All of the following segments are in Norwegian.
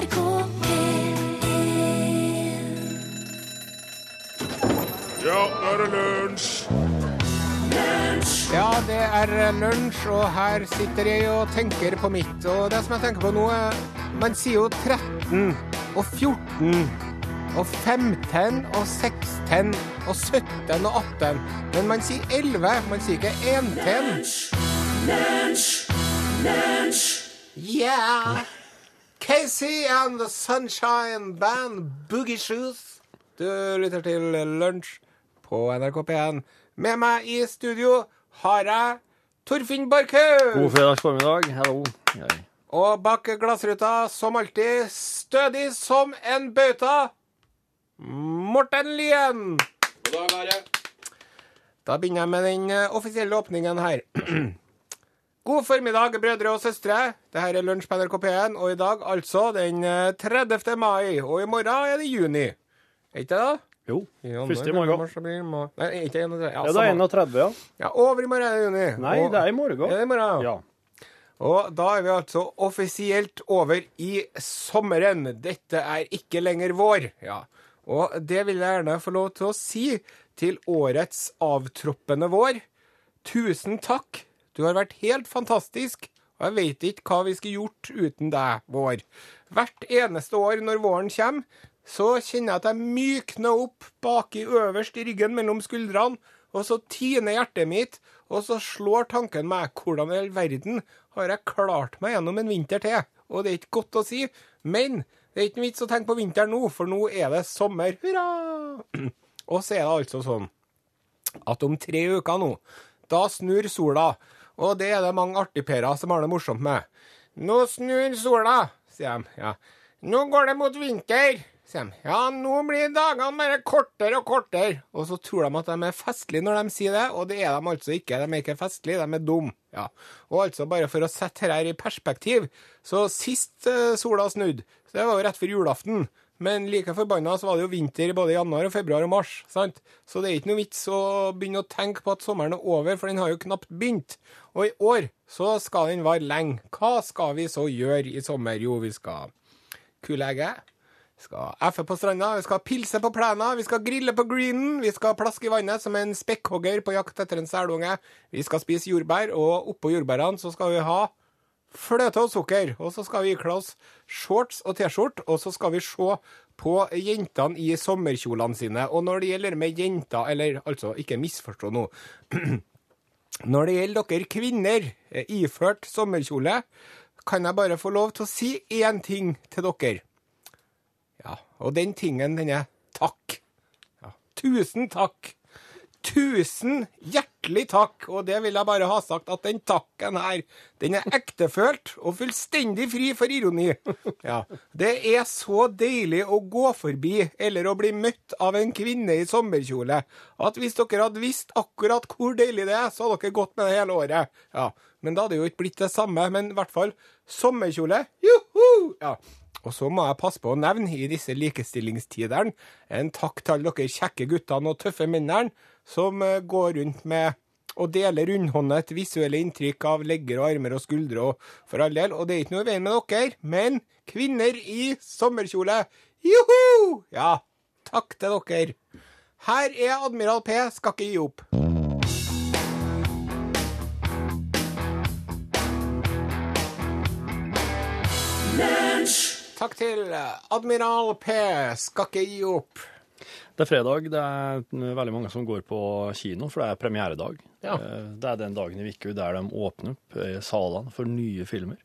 NRK P1 Ja, nå er det lunsj! Ja, det er lunsj, og her sitter jeg og tenker på mitt. Og det som jeg tenker på nå, er Man sier jo 13 og 14 og 15 og 16 og 17 og 18. Men man sier 11. Man sier ikke 1 Yeah! Casey and the Sunshine Band Boogie Shoes. Du lytter til lunsj på NRK P1. Med meg i studio har jeg Torfinn Borchhaug. God fredags formiddag. Hallo. Jeg. Og bak glassruta, som alltid, stødig som en bauta, Morten Lyen. Da begynner jeg med den eh, offisielle åpningen her. God formiddag, brødre og søstre. Dette er Lunsj på NRK P1, og i dag altså den eh, 30. mai. Og i morgen er det juni. Er ikke det, da? Jo. Første i morgen. Nei, ikke 31. Ja, Ja, det er 31, ja. Ja, over i morgen er det juni. Nei, Og- det er i morgen. Er det i morgen? Ja. Og da er vi altså offisielt over i sommeren. Dette er ikke lenger vår. Ja. Og det vil jeg gjerne få lov til å si til årets avtroppende vår. Tusen takk. Du har vært helt fantastisk. Og jeg vet ikke hva vi skulle gjort uten deg, vår. Hvert eneste år når våren kommer, så kjenner jeg at jeg mykner opp baki øverst i ryggen mellom skuldrene, og så tiner hjertet mitt, og så slår tanken meg hvordan i all verden har jeg klart meg gjennom en vinter til? Og det er ikke godt å si, men det er ikke noe vits å tenke på vinteren nå, for nå er det sommer. Hurra! Og så er det altså sånn at om tre uker nå, da snur sola. Og det er det mange artigperer som har det morsomt med. Nå snur sola, sier de. Ja. Nå går det mot vinter, sier de. Ja, nå blir dagene bare kortere og kortere. Og så tror de at de er festlige når de sier det, og det er de altså ikke. De er ikke festlige, de er dumme. Ja. Og altså, bare for å sette dette i perspektiv, så sist eh, sola snudde, så det var jo rett før julaften. Men like forbanna så var det jo vinter i både januar, og februar og mars. sant? Så det er ikke noe vits å begynne å tenke på at sommeren er over, for den har jo knapt begynt. Og i år så skal den vare lenge. Hva skal vi så gjøre i sommer? Jo, vi skal kulegge. Vi skal effe på stranda, vi skal pilse på plena, vi skal grille på greenen, vi skal plaske i vannet som en spekkhogger på jakt etter en selunge. Vi skal spise jordbær, og oppå jordbærene så skal vi ha fløte og sukker. Og så skal vi ikle oss shorts og T-skjorte, og så skal vi se på jentene i sommerkjolene sine. Og når det gjelder med jenter, eller altså, ikke misforstå nå Når det gjelder dere kvinner eh, iført sommerkjole, kan jeg bare få lov til å si én ting til dere. Ja, og den tingen, den er takk. Ja, tusen takk. Tusen hjertelig takk, og det vil jeg bare ha sagt at den takken her, den er ektefølt og fullstendig fri for ironi. Ja, Det er så deilig å gå forbi eller å bli møtt av en kvinne i sommerkjole at hvis dere hadde visst akkurat hvor deilig det er, så hadde dere gått med det hele året. Ja, Men da hadde jo ikke blitt det samme, men i hvert fall sommerkjole. Juhu! Ja. Og så må jeg passe på å nevne i disse likestillingstidene en takk til alle dere kjekke guttene og tøffe mennene som eh, går rundt med og deler rundhåndet visuelle inntrykk av legger og armer og skuldre og for all del. Og det er ikke noe i veien med dere, men kvinner i sommerkjole, joho! Ja, takk til dere. Her er Admiral P, skal ikke gi opp. Takk til Admiral P, skal ikke gi opp. Det er fredag. Det er veldig mange som går på kino, for det er premieredag. Ja. Eh, Det er den dagen i uka der de åpner opp eh, salene for nye filmer.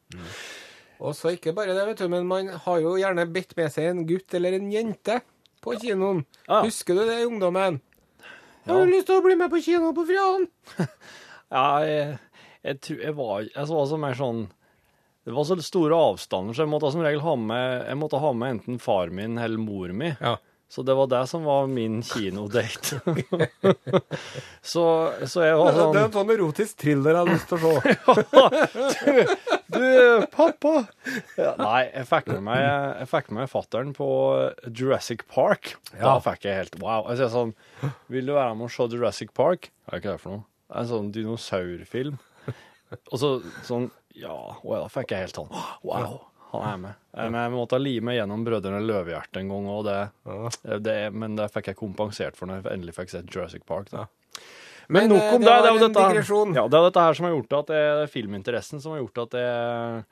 Og så ikke bare det, vet du, men man har jo gjerne bedt med seg en gutt eller en jente på kinoen. Ja. Husker du det, ungdommen? Ja. Har du lyst til å bli med på kino på fredag? Ja, jeg, jeg, tror, jeg var jeg så mer sånn Det var så store avstander, så jeg måtte som regel ha med, jeg måtte ha med enten far min eller mor mi. Ja. Så det var det som var min kinodate. så, så jeg var sånn Det sånn er en sånn erotisk thriller jeg har lyst til å se. Du, pappa! Ja, nei, jeg fikk med meg, jeg fikk med meg fatteren på Jurassic Park. Da Ja. fikk jeg helt wow. Jeg sier sånn Vil du være med og se Jurassic Park? Hva er ikke det for noe? Det er en sånn dinosaurfilm. Og så sånn Ja, og da fikk jeg helt sånn Wow. Han er med. Eh, Men jeg måtte lime gjennom Brødrene Løvehjerte en gang, òg, Ja. men det fikk jeg kompensert for når jeg endelig fikk sett Jurassic Park. Da. Men, Men nok eh, om det det. Det er jo dette, ja, det er dette her som har gjort at det er filminteressen som har gjort at jeg,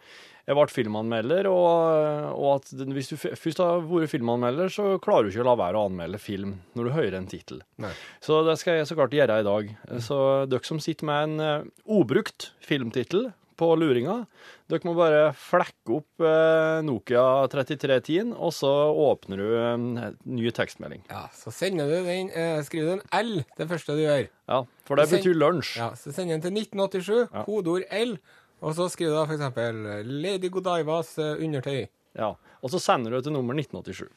jeg ble filmanmelder. Og, og at hvis du først har vært filmanmelder, så klarer du ikke å la være å anmelde film når du hører en tittel. Så det skal jeg så klart gjøre i dag. Så dere som sitter med en obrukt ubrukt filmtittel på luringa, dere må bare flekke opp eh, Nokia 3310, og så åpner du en ny tekstmelding. Ja, så sender du den, eh, skriver du en L det første du gjør. Ja, for det betyr lunsj. Ja, så sender den til 1987, Ja. kodeord L, og så skriver du da eksempel Lady Godievas eh, undertøy. Ja, og så sender du det til nummer 1987.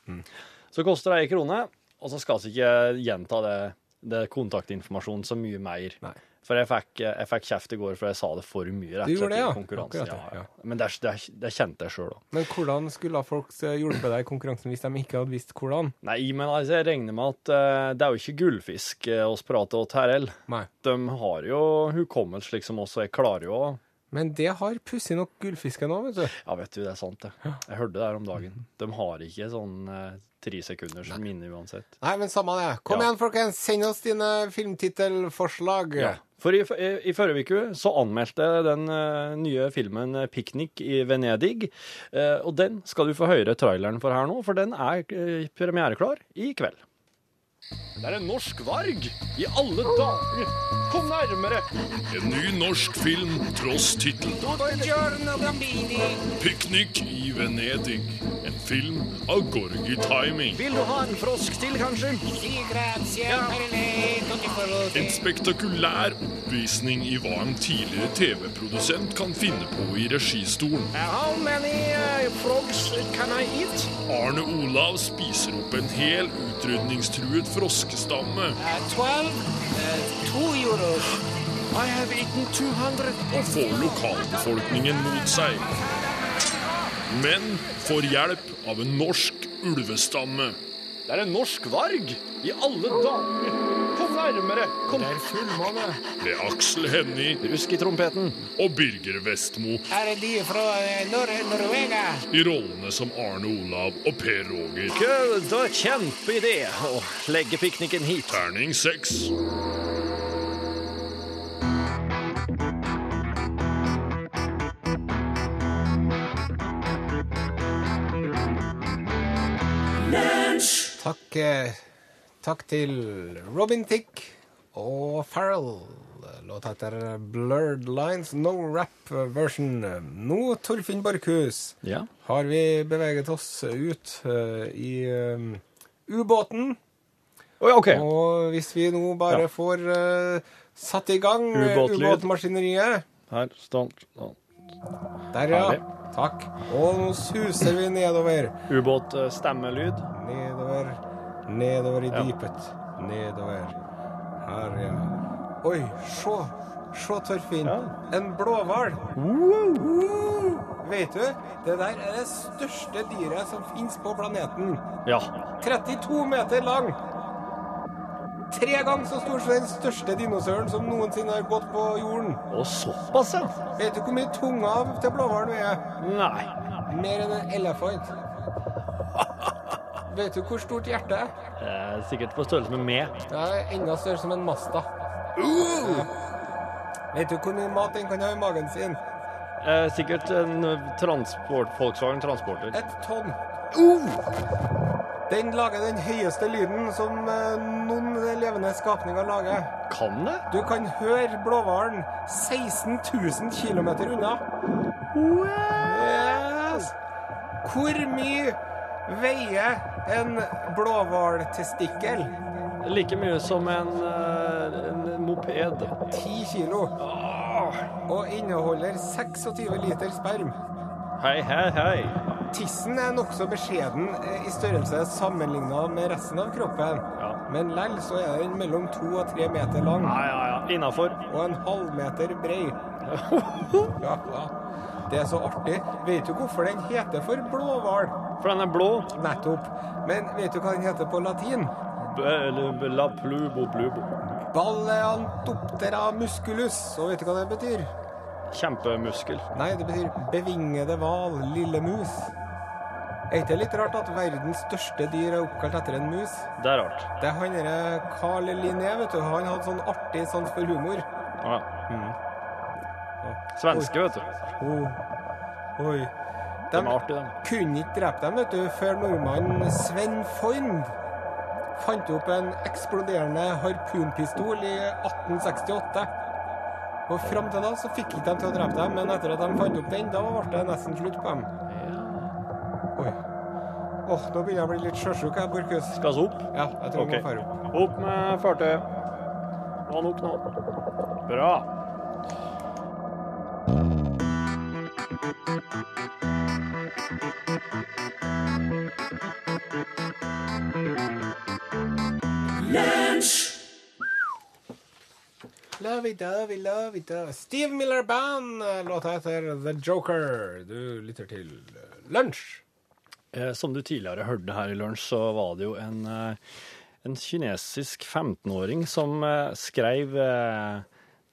Så koster det ei krone, og så skal vi ikke gjenta det, det kontaktinformasjonen så mye mer. Nei. For jeg fikk, jeg fikk kjeft i går, for jeg sa det for mye rett og slett det, i ja. konkurranse. Akkurat det, Ja, ja. Men det, det, det kjente jeg sjøl òg. Men hvordan skulle folk eh, hjulpet deg i konkurransen hvis de ikke hadde visst hvordan? Nei, men altså, jeg regner med at uh, det er jo ikke gullfisk eh, oss prater om her heller. De har jo hukommelse slik som oss, og jeg klarer jo Men det har pussig nok gullfisken òg, vet du. Ja, vet du, det er sant, det. Jeg hørte det her om dagen. De har ikke sånn eh, tre som minne uansett. Nei, men samme det. Kom Ja. igjen, folkens. Send oss dine filmtittelforslag. Ja. For i, i, i forrige uke så anmeldte jeg den eh, nye filmen eh, 'Piknik i Venedig'. Eh, og den skal du få høre traileren for her nå, for den er uh, premiereklar i kveld. Det er en norsk varg! I alle dager! Kom nærmere! En ny norsk film tross tittelen. Piknik i Venedig. En film av Gorgi Timing. Vil du ha en frosk til, kanskje? En spektakulær oppvisning i hva en tidligere TV-produsent kan finne på i registolen. How many uh, frogs can I eat? Arne Olav spiser opp en hel utrydningstruet froskestamme I have eaten 200 og får lokalbefolkningen mot seg. Men får hjelp av en norsk ulvestamme. Det er en norsk varg! I alle dager! Kom nærmere! Kom Det er fullmåne. Med Aksel Hennie Rusk i trompeten. og Birger Vestmo Er de fra Nor Norvega? i rollene som Arne Olav og Per Roger. Gud, det er kjempeidé å legge pikniken hit. Terning seks. Takk, eh, takk til Robin Thicke og Farrell. Låta heter Blurred Lines, no rap version. Nå, Torfinn Borchhus, Ja. har vi beveget oss ut uh, i eh, ubåten. Oh, ja, okay. Og hvis vi nå bare Ja. får uh, satt i gang ubåtmaskineriet Her står den. Der, ja. Herlig. Takk. Og nå suser vi nedover. Ubåtstemmelyd. stemmelyd. Nedover, nedover i dypet. Nedover. Her, ja. Oi, se. Se, Torfinn. En blåhval. Vet du, det der er det største dyret som finnes på planeten. Ja. 32 meter lang. Tre ganger så stor som den største dinosauren som noensinne har gått på jorden. Og såpass, ja. Vet du hvor mye tunga til blåhvalen veier? Nei. Mer enn en elefant. Vet du hvor stort hjertet er? Eh, sikkert på størrelse med meg. Det er enda større som en Masta. Uh! Vet du hvor mye mat den kan ha i magen sin? Eh, sikkert en transport, Volkswagen Transporter. Et tonn. Den lager den høyeste lyden som eh, noen levende skapninger lager. Kan det? Du kan høre blåhvalen 16 000 km unna. Yes. Hvor mye veier en blåhvaltestikkel? Like mye som en, eh, en moped. 10 kilo. Og inneholder 26 liter sperm. Hei, hei, hei. Tissen er nokså beskjeden eh, i størrelse sammenligna med resten av kroppen. Ja. Men lell så er den mellom to og tre meter lang Ja, ja, ja. Innafor. og en halvmeter brei. Ja, ja. Det er så artig. Vet du hvorfor den heter for blåhval? For den er blå. Nettopp. Men vet du hva den heter på latin? B- La plubo plubo. Balleantoptera musculus. Og vet du hva det betyr? Kjempemuskel. Nei, det betyr bevingede hval, lille mus. Er ikke det litt rart at verdens største dyr er oppkalt etter en mus? Det er rart. Det er han derre Carl Linné, vet du. Han hadde sånn artig sans for humor. Ja. Svenske, vet du. Oh. Oi. De De artig, kunne ikke drepe dem, vet du, før nordmannen Sven Fornd fant opp en eksploderende harpunpistol i 1868. Og fram til da så fikk ikke de til å drepe dem, men etter at de fant opp den, da ble det nesten slutt på dem. Oi. Åh, nå begynner jeg å bli litt sjøsjuk. Skal vi opp? Ja, jeg tror Ok. vi må fare opp. Opp med fartøyet. Var nok nå. Bra. Lovey-dovey, lovey-dovey. Steve Miller Band, låta heter The Joker. Du lytter til eh, Lunsj. Eh, Som du tidligere hørte her i lunsj, så var det jo en, eh, en kinesisk 15-åring som eh, skrev eh,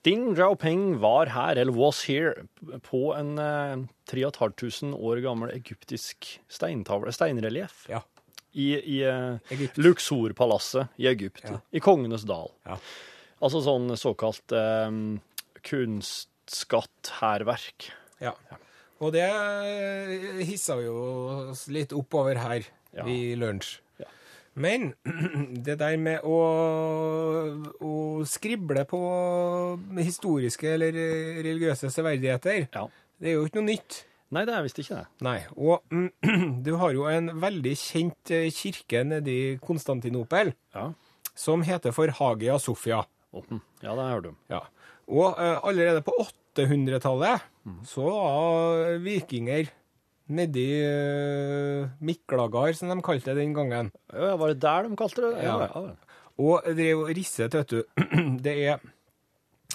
Ding Xiaoping var her, eller was here, på en eh, 3500 år gammel egyptisk steintavle, steinrelieff, Ja. i, i eh, Luxor-palasset i Egypt, Ja. i Kongenes dal. Ja. Altså sånn såkalt eh, kunstskatt-hærverk. Ja. Og det hissa jo oss litt oppover her Ja. i lunsj. Ja. Men det der med å, å skrible på historiske eller religiøse severdigheter, Ja. det er jo ikke noe nytt. Nei, det er visst ikke det. Nei. Og du har jo en veldig kjent eh, kirke nede i Konstantinopel Ja. som heter for Hagia Sofia. Å, hm. ja, det har jeg hørt om. Ja. Og eh, allerede på 800-tallet så var vikinger nedi uh, Miklagard, som de kalte det den gangen. Ja, var det der de kalte det? Ja. ja. Og drev og risset, vet du. Det er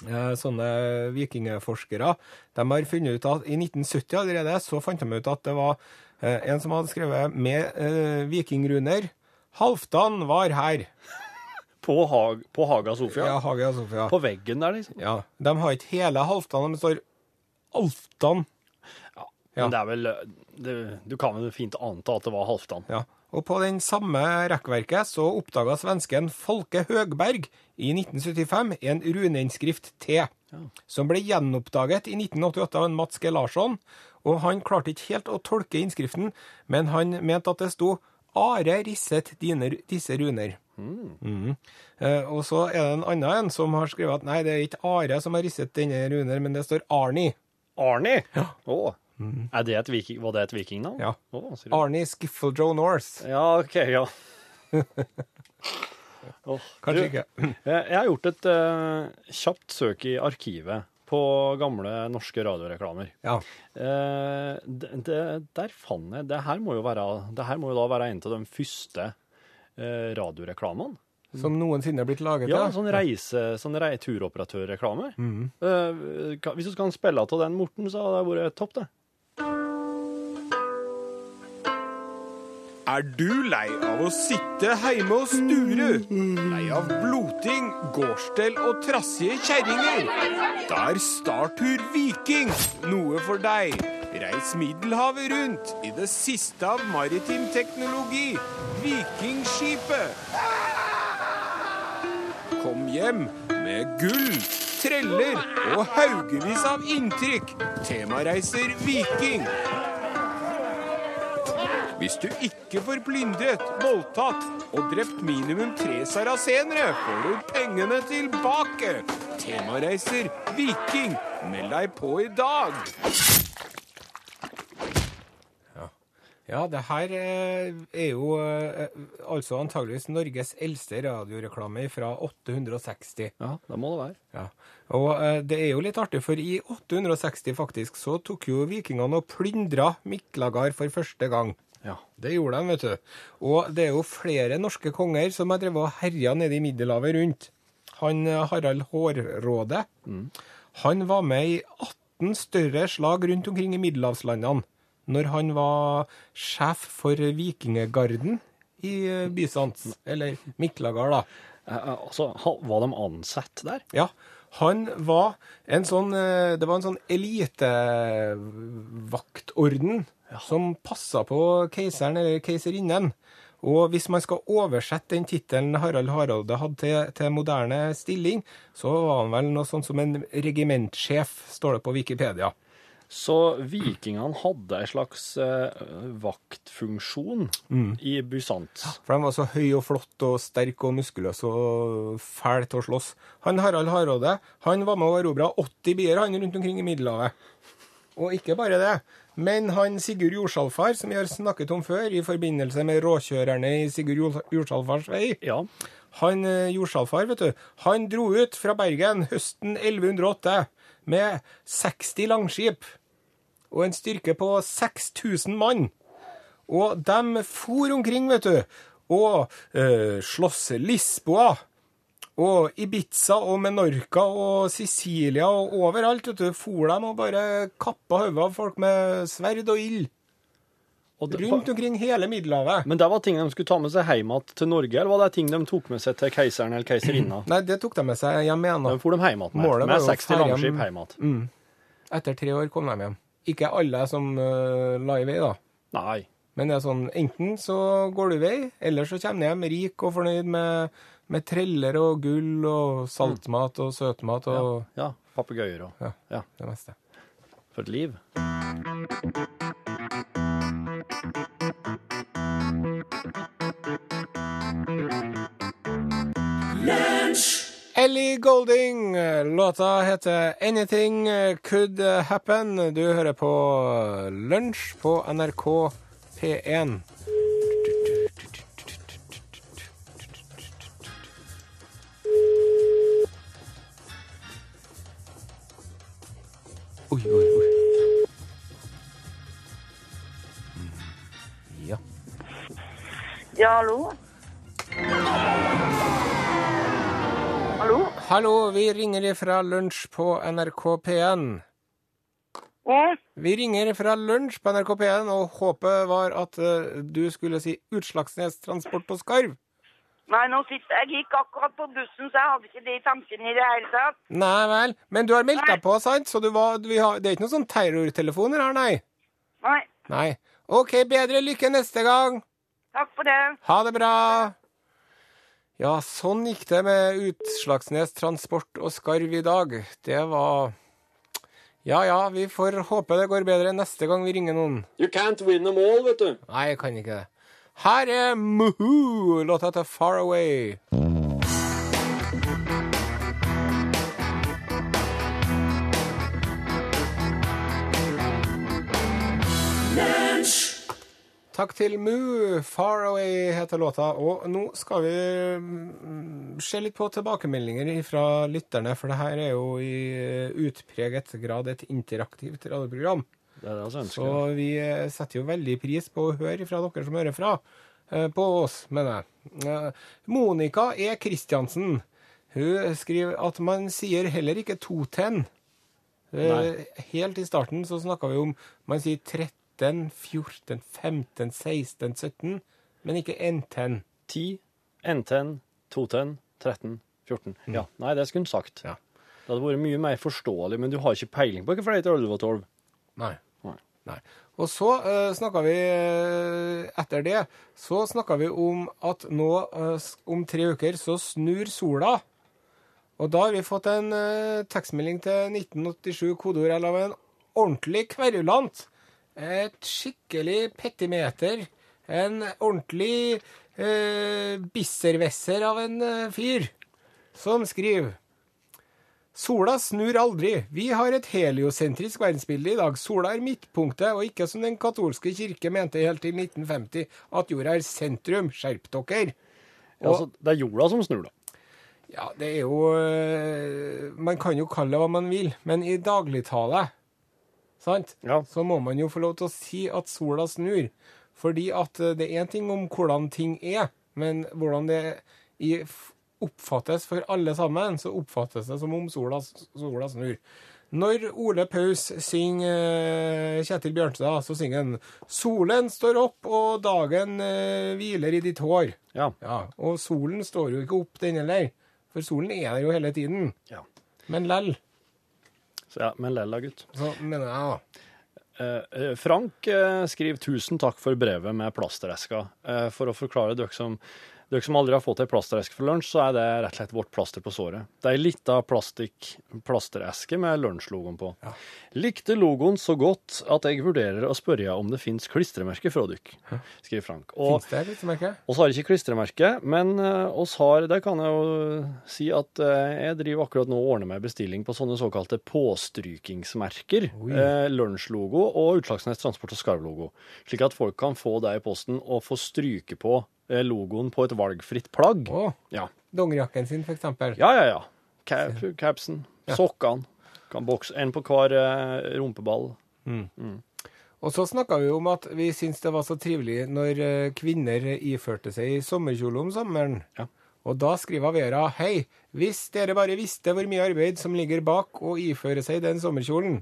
eh, sånne vikingforskere. De har funnet ut at i 1970 allerede så fant de ut at det var eh, en som hadde skrevet med eh, vikingruner. Halvdan var her. På, Hag, på Haga Sofia? Ja, Haga Sofia. På veggen der, liksom? Ja, De har ikke hele Halvdan, de står Alftan. Ja. Men det er vel det, Du kan vel fint anta at det var Halvdan. Ja. Og på den samme rekkverket så oppdaga svensken Folke Høgberg i 1975 en runeinnskrift T, som ble gjenoppdaget i 1988 av en Mats G. Larsson. Og han klarte ikke helt å tolke innskriften, men han mente at det sto Are risset dine, disse runer. Mhm. Eh, og så er det en annen en som har skrevet at nei, det er ikke Are som har risset denne runer, men det står Arni. Arnie? Mm. Er det et viking, var det et vikingnavn? Ja. Oh, sier du. Arni Skiffle North. Ja, OK, ja. oh, Kanskje du, ikke. Jeg har gjort et uh, kjapt søk i arkivet på gamle norske radioreklamer. Ja. Eh, det, det, der fant jeg Det her være Det her må jo da være en av de første eh, radioreklamene. Som noensinne er blitt laget. Ja, sånn reise, sånn rei, turoperatørreklame. Eh, kan- hvis du skal spille av den, Morten, så hadde det vært topp, det. Er du lei av å sitte hjemme og sture? Lei av bloting, gårdsstell og trassige kjerringer? Da er Startur Viking noe for deg. Reis Middelhavet rundt i det siste av maritim teknologi, Vikingskipet. Kom hjem med gull, treller og haugevis av inntrykk. Temareiser Viking. Hvis du ikke får plyndret, voldtatt og drept minimum tre sarasenere, får du pengene tilbake. Temareiser Viking. Meld deg på i dag. Ja, det her eh, er jo eh, altså antageligvis Norges eldste radioreklame fra 860. Ja, det må det være. Ja, og eh, det er jo litt artig, for i 860 faktisk så tok jo vikingene og plyndra Miklagard for første gang. Ja. Det gjorde de, vet du. Og det er jo flere norske konger som har drevet og herja nede i Middelhavet rundt. Han Harald Hårråde, han var med i 18 større slag rundt omkring i middelhavslandene når han var sjef for vikingegarden i eh, Bysants, eller Miklagard, da. Eh, eh, altså, var de ansatt der? Ja, Han var en sånn Det var en sånn elitevaktorden som passa på keiseren eller keiserinnen. Og hvis man skal oversette den tittelen Harald Harald hadde til, til moderne stilling, så var han vel noe sånt som en regimentsjef, står det på Wikipedia. Så vikingene hadde en slags eh, vaktfunksjon i Bysant. For de var så høy og flott og sterk og muskuløs og fæle til å slåss. Han Harald Hardråde han var med og erobra 80 bier han rundt omkring i Middelhavet. Og ikke bare det, men han Sigurd Jorsalfar, som vi har snakket om før i forbindelse med råkjørerne i Sigurd Jorsalfars vei, Ja. han Jorsalfar, vet du, han dro ut fra Bergen høsten 1108 med 60 langskip og en styrke på 6000 mann. Og de for omkring, vet du, og eh, sloss Lisboa og Ibiza og Menorca og Sicilia og overalt, vet du, for dem og bare kappa hodet av folk med sverd og ild. Rundt omkring hele Middelhavet. Men det var ting de skulle ta med seg hjem igjen til Norge, eller var det ting de tok med seg til keiseren eller keiserinna? Nei, det tok de med seg hjem igjen. De for dem hjem igjen med, med jo 60 langskip hjem- igjen. Mm. Etter tre år kom de hjem. Ikke alle som uh, la i vei, da. Nei. Men det er sånn, enten så går du i vei, eller så kommer du hjem rik og fornøyd med, med treller og gull og saltmat og søtmat og Ja, papegøyer og Ja. Ja. det meste. For et liv. Ellie Golding, låta heter 'Anything Could Happen'. Du hører på Lunsj på NRK P1. Oi, oi, oi. Mm, Ja. Ja, hallo? Hallo? Hallo, vi ringer ifra Lunsj på NRK P1. Ja, Vi ringer fra lunsj på NRK P1, og håpet var at eh, du skulle si Utslagsnes Transport på Skarv. nei, nå sitter jeg gikk akkurat på bussen, så jeg hadde ikke det i tanken i det hele tatt. Nei vel. Men du har meldt deg på, sant? Så du var, vi har, det er ikke noen sånn terrortelefoner her, nei? Nei, Nei. OK, bedre lykke neste gang. takk for det. Ha det bra. Ja, sånn gikk det med Utslagsnes Transport og Skarv i dag. Det var Ja ja, vi får håpe det går bedre neste gang vi ringer noen. You can't win them all, vet du. Nei, jeg kan ikke det. Her er Muhu, låta til Far Away. Takk til Mu. Far Away heter låta. Og nå skal vi mm, se litt på tilbakemeldinger fra lytterne, for det her er jo i utpreget grad et interaktivt radioprogram. Det er det jeg Så vi eh, setter jo veldig pris på å høre fra dere som hører fra. eh, På oss, mener jeg. Eh, Monica E. Kristiansen. Hun skriver at man sier heller ikke totenn. Nei. Helt i starten så snakka vi om man sier 13, 14, 15, 16, 17, men ikke enten. 10, N10, 210, 13, 14. Ja, nei, det skulle hun sagt. Ja. Det hadde vært mye mer forståelig, men du har ikke peiling på hvorfor det heter 11 og 12. Nei. Nei. Nei. Og så uh, snakka vi eh, Etter det så snakka vi om at nå uh, om tre uker så snur sola. Og da har vi fått en uh, tekstmelding til 1987 kodeord eller av en ordentlig kverulant. Et skikkelig petimeter. En ordentlig eh, bisservesser av en eh, fyr. Som skriver Sola snur aldri. Vi har et heliosentrisk verdensbilde i dag. Sola er midtpunktet, og ikke som den katolske kirke mente helt til 1950, at jorda er sentrum. Skjerp dere. Ja, altså, det er jorda som snur, da. Ja, det er jo øh, Man kan jo kalle det hva man vil, men i dagligtale sant? Ja. så må man jo få lov til å si at sola snur. Fordi at øh, det er en ting om hvordan ting er, men hvordan det oppfattes for alle sammen, så oppfattes det som om sola, sola snur. Når Ole Paus synger øh, Kjetil Bjørnstad, så synger han 'Solen står opp, og dagen øh, hviler i ditt hår'. Ja. Ja, og solen står jo ikke opp, den heller. For solen er der jo hele tiden. ja. Men lell, ja, men lella, gutt. så mener jeg da. Eh, eh, Frank eh, skriver 'tusen takk for brevet med plastereska'. Eh, for å forklare dere som, dere som aldri har fått ei plastereske for lunsj, så er det rett og slett vårt plaster på såret. Det er ei lita plastereske med lunsjlogoen på. Likte logoen så godt at jeg vurderer å spørre om det fins klistremerke fra dere, skriver Frank. Og det klistremerke? oss har ikke klistremerke, men uh, oss har, det kan jeg jo si at eh, jeg driver akkurat nå og ordner meg bestilling på sånne såkalte påstrykingsmerker. Uh, Lunsjlogo og Utslagsnes Transport og Skarv-logo. Slik at folk kan få det i posten og få stryke på eh, logoen på et valgfritt plagg. Oh, Ja, dongerijakken sin, for eksempel. ja, ja. ja. Cap, capsen, sokkene. Kan bokse en på hver eh, rumpeball. Og så snakka vi om at vi syntes det var så trivelig når eh, kvinner iførte seg i sommerkjole om sommeren. Ja. Og da skriver Vera hei, hvis dere bare visste hvor mye arbeid som ligger bak å iføre seg den sommerkjolen.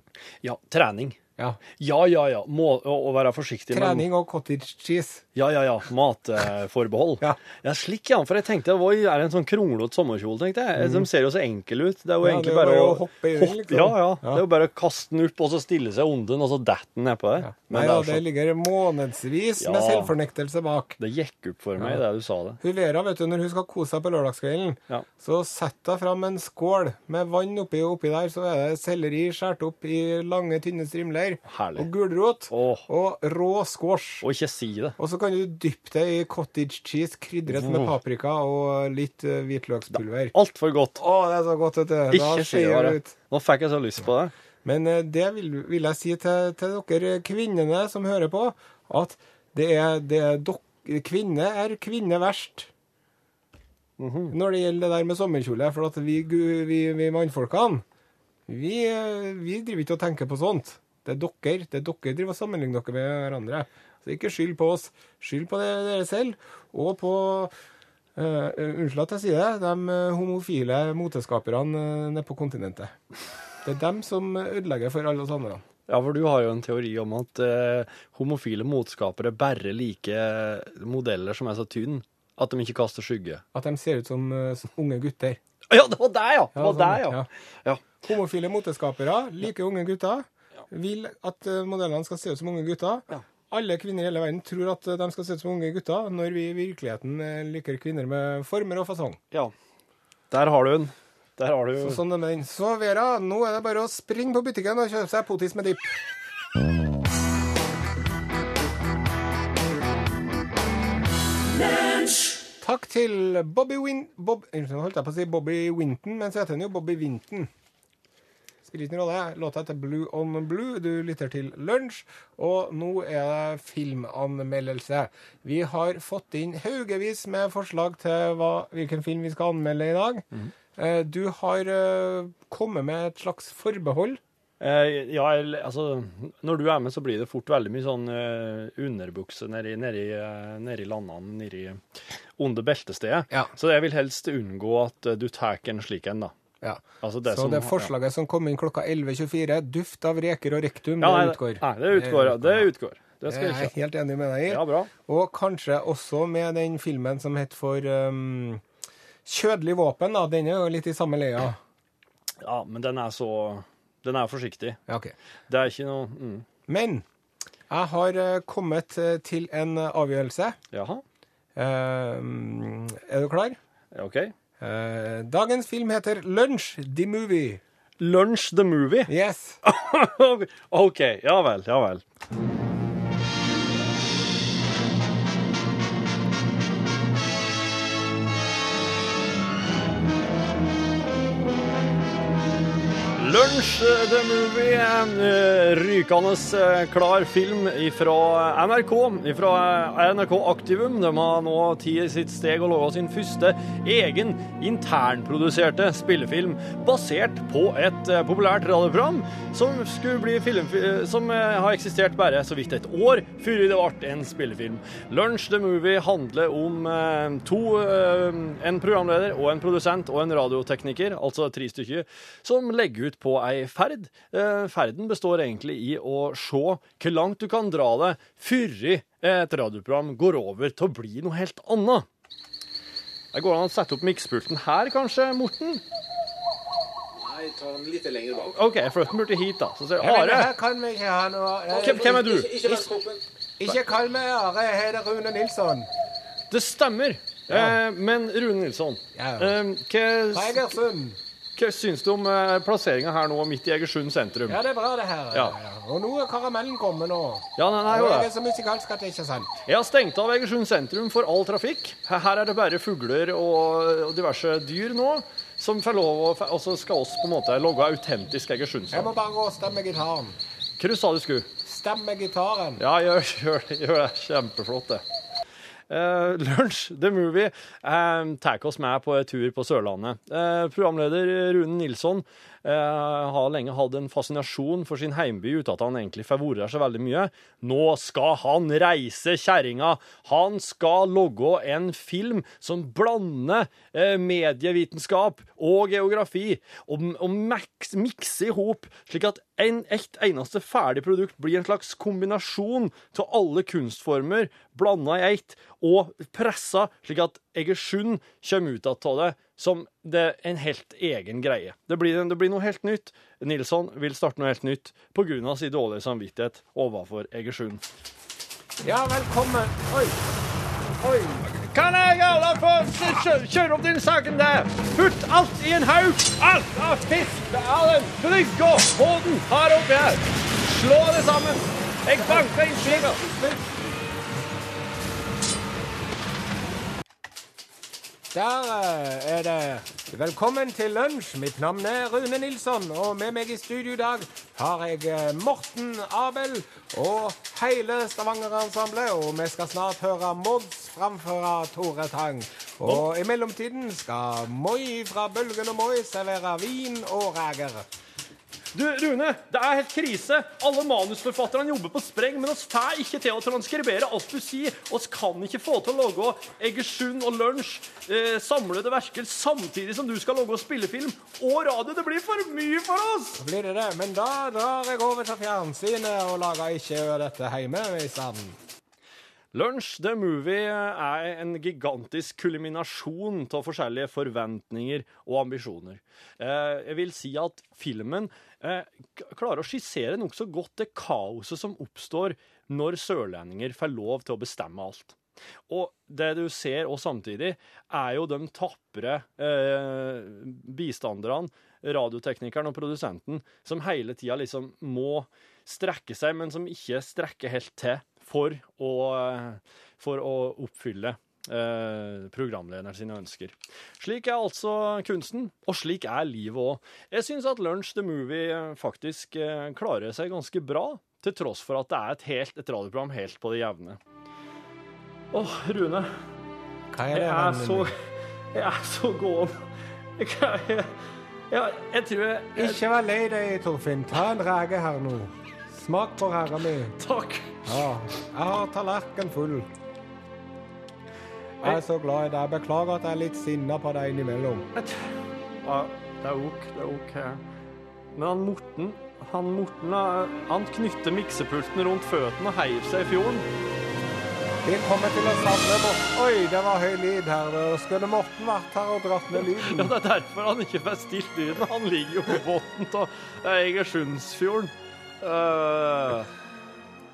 Ja, trening. Ja. Ja, ja, ja. Må, å, å være forsiktig Trening Trening og cottage cheese. Ja, ja, ja. Matforbehold. Ja. ja, slik, ja. For jeg tenkte, oi, er det en sånn kronglete sommerkjole, tenkte jeg. De ser jo så enkle ut. Det er jo Mm. Ja, egentlig bare, å hoppe i den, liksom. Ja, ja. Ja. Det er jo bare å kaste den opp, og så stille seg under den, og så detter den nedpå der. Men Nei det, så... er det ligger månedsvis med selvfornektelse bak. det gikk opp for meg, det du sa det. Hun Vera, vet du, når hun skal kose seg på lørdagskvelden, Ja. så setter hun fram en skål med vann oppi, oppi der så er det selleri skåret opp i lange, tynne strimler, Herlig. og gulrot, Åh. og rå squash. Og ikke si det. Og så kan du dyppe det i cottage cheese, krydret med paprika og litt eh, hvitløkspulver. Altfor godt. Å, det er så godt, vet du. Da Ikke si skeier det. det ut. Nå fikk jeg så lyst på det. Men eh, det vil, vil jeg si til, til dere kvinnene som hører på, at det er, det er dok, Kvinne er kvinne verst. Mhm. Når det gjelder det der med sommerkjole. For at vi, gu- vi, vi mannfolkene, vi, eh, vi driver ikke og tenker på sånt. Det er dere det er dere driver og sammenligner dere med hverandre. Så ikke skyld på oss. Skyld på dere selv, og på Uh, Unnskyld at jeg sier det, de eh, homofile moteskaperne nede på kontinentet. Det er dem som ødelegger for alle oss andre. Ja, for du har jo en teori om at eh, homofile motskapere bare liker modeller som er så tynne at de ikke kaster skygge. At de ser ut som eh, unge gutter. Ja, det var deg, ja! Det Ja, var sånn, ja. ja. ja. Homofile moteskapere, like unge gutter, vil at eh, modellene skal se ut som unge gutter. Ja. Alle kvinner i hele verden tror at eh, de skal se ut som unge gutter, når vi i virkeligheten eh, liker kvinner med former og fasong. Ja. Der har du den. Der har du Så sånn er den. Så Vera, nå er det bare å springe på butikken og kjøpe seg potis med dipp. Takk til Bobby Win... Bob, holdt jeg på å si Bobby Winton, men så heter han jo Bobby Winton. Spiller ikke noen rolle. Låta heter Blue on Blue. Du lytter til Lunsj, og nå er det filmanmeldelse. Vi har fått inn haugevis med forslag til hva, hvilken film vi skal anmelde i dag. Mm. Du har eh, kommet med et slags forbehold. Eh, ja, altså, når du er med, så blir det fort veldig mye sånn eh, underbukse nedi, nedi, nedi landene, nedi under beltestedet. Ja. Så jeg vil helst unngå at du tar en slik en, da. Ja. Altså det Så som- det forslaget som kom inn klokka 11.24, duft av reker og rektum, Ja, det utgår. Nei, det utgår. Det utgår. Det skal jeg jeg er helt enig med deg i. Ja, bra. Og kanskje også med den filmen som het for um, Kjødelig våpen, da. Den er jo litt i samme leia. Ja, men den er så Den er forsiktig. Ja, ok. Det er ikke noe mm. Men jeg har eh, kommet eh, til en eh, avgjørelse. Jaha. Um, er du klar? OK. Eh, dagens film heter Lunch the movie. Lunch the movie. Yes. OK. Ja vel. Ja vel. Lunsj the Movie, en eh, rykende eh, klar film fra NRK, fra NRK Aktivum. De har nå tatt sitt steg og laga sin første egen internproduserte spillefilm basert på et eh, populært radioprogram som film, som eh, har eksistert bare så vidt et år før det ble en spillefilm. Lunsj the Movie handler om eh, to, eh, en programleder og en produsent og en radiotekniker, altså tre stykker, som legger ut på ei ferd. Eh, ferden består egentlig i å se hvor langt du kan dra deg før et radioprogram går over til å bli noe helt annet. Det går an å sette opp mikspulten her, kanskje, Morten? Nei, ta den litt lenger bak. OK, flytt den borti hit, da. Så sier Are. Hvem, hvem er du? Ikke, ikke, ikke kall meg Are, jeg heter Rune Nilsson. Det stemmer. Eh, men Rune Nilsson, Ja. eh, hva, Egersund. Hva syns du om eh, plasseringa her nå midt i Egersund sentrum? Ja, det er bra, det her. Ja. Og nå er karamellen kommet nå. Ja, nei, nei, nå er det. så musikalsk at det ikke er sant. Jeg har stengt av Egersund sentrum for all trafikk. Her er det bare fugler og, og diverse dyr nå som får lov å Og så skal oss på en måte logge autentisk Egersund. Jeg må bare gå og stemme gitaren. Hva sa du skulle? Stemme gitaren. Ja, gjør, gjør, det. gjør det. Kjempeflott, det. Uh, Lunsj, The Movie, uh, tar oss med på en tur på Sørlandet. Uh, programleder Rune Nilsson eh, har lenge hatt en fascinasjon for sin heimby uten at han egentlig får vært der så veldig mye. Nå skal han reise kjerringa. Han skal logge en film som blander eh, medievitenskap og geografi, og, og mikse i hop, slik at en, et eneste ferdig produkt blir en slags kombinasjon av alle kunstformer blanda i ett, og pressa slik at Egersund kommer ut av det som det er en helt egen greie. Det blir, det blir noe helt nytt. Nilsson vil starte noe helt nytt pga. sin dårlige samvittighet overfor Egersund. Ja, velkommen. Oi. Oi. Kan jeg alle få kjøre, opp den saken der? Putt alt i en haug! Alt av fisk, all den brygg båten har oppi her. Slå det sammen. Jeg banker inn slinger. Der eh, er det Velkommen til lunsj. Mitt navn er Rune Nilsson, og med meg i studio i dag har jeg eh, Morten Abel og hele Stavanger-ensemblet. Og vi skal snart høre Mods framføre Tore Tang. Og i mellomtiden skal Moi fra Bølgen og Moi servere vin og reger. Du, Rune, det er helt krise. Alle manusforfatterne jobber på spreng, men oss får ikke til å transkribere alt du sier. Oss kan ikke få til å lage Egersund og Lunsj, eh, samlede verker, samtidig som du skal lage spillefilm og radio. Det blir for mye for oss! Da blir det det. Men da drar jeg over til fjernsynet og lager ikke dette hjemme i stedet. Lunsj, The Movie, er en gigantisk kulminasjon av forskjellige forventninger og ambisjoner. Eh, jeg vil si at filmen klarer å skissere nokså godt det kaoset som oppstår når sørlendinger får lov til å bestemme alt. Og det du ser og samtidig, er jo de tapre eh, bistanderne, radioteknikeren og produsenten, som hele tida liksom må strekke seg, men som ikke strekker helt til for å, eh, for å oppfylle eh, programlederen sine ønsker. Slik er altså kunsten, og slik er livet òg. Jeg syns at Lunch the Movie eh, faktisk eh, klarer seg ganske bra, til tross for at det er et, helt, et radioprogram helt på det jevne. Åh, Rune. Hva er Jeg er så min? Jeg er så gåen. Jeg, jeg, jeg, jeg tror jeg, Ikke vær lei deg, Torfinn. Ta en rege her nå. Smak på herren mi. Takk. Ja, jeg har tallerken full. Jeg er så glad i deg. Beklager at jeg er litt sinna på deg innimellom. Ja, det er ok, det er ok. Men han Morten, han Morten, eh, han knytter miksepulten rundt føttene og heiv seg i fjorden. Vi kommer til å savne Morten. Oi, det var høy lyd her. Skulle Morten vært her og dratt ned Ja, det er derfor han ikke får stilt lyden. Han ligger jo på bunnen av Egersundsfjorden. Uh,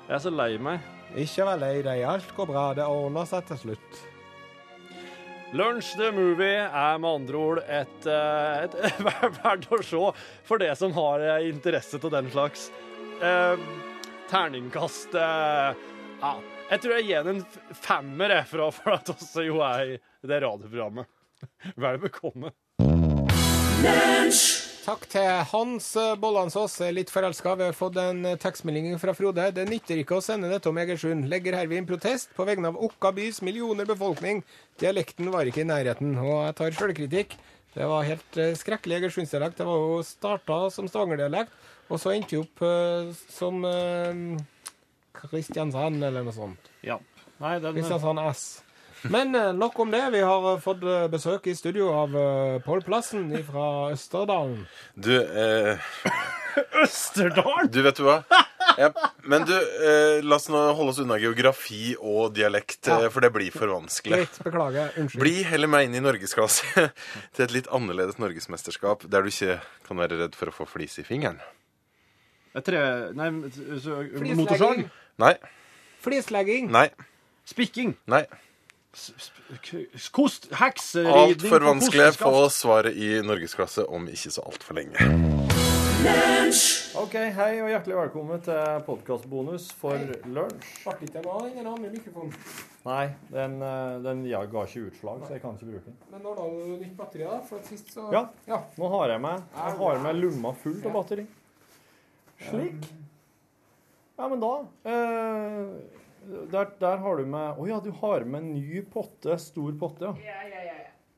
jeg er så lei meg. Ikke vær lei deg. Alt går bra. Det ordner seg til slutt. Lunsj the Movie er med andre ord et, et, et, verdt å se for det som har eh, interesse til den slags. Eh, terningkast eh, Ja, jeg tror jeg gir den en femmer for at også jo er i det radioprogrammet. Vel bekomme. Takk til Hans Bollansås, Bollandsås, litt forelska. Vi har fått en tekstmelding fra Frode. Det nytter ikke å sende dette om Egersund. Legger herved inn protest på vegne av Okka bys millioner befolkning. Dialekten var ikke i nærheten. Og jeg tar sjølkritikk. Det var helt eh, skrekkelig egersundsdialekt. Det var jo starta som stavangerdialekt, og så endte vi opp uh, som eh, Kristiansand eller noe sånt. Ja. Nei, den Kristiansand S. Men eh, nok om det. Vi har eh, fått eh, besøk i studio av Pål Plassen fra Østerdalen. Du, eh, Østerdalen! du vet du hva? Ja, men du, eh, la oss nå holde oss unna geografi og dialekt, ja. for det blir for vanskelig. Litt, beklager. Unnskyld. Bli heller med inn i norgesklasse til et litt annerledes norgesmesterskap, der du ikke kan være redd for å få flis i fingeren. Et tre... Nei, motorsag? Nei, Flislegging. nei, Spikking? nei. Kost? Hekseridning? Altfor vanskelig. Få svaret i norgesklasse om ikke så altfor lenge. OK, hei og hjertelig velkommen til podkastbonus for lunsj. Nei, den, eh, den jeg ga ikke utslag, så jeg kan ikke bruke den. Men nå har du nytt batteri, da? For at sist så Ja. ja. Nå har jeg meg, jeg har meg lomma full av batteri. Slik. Ja, men da eh, der, der har du med Å ja, du har med en ny potte. Stor potte, ja.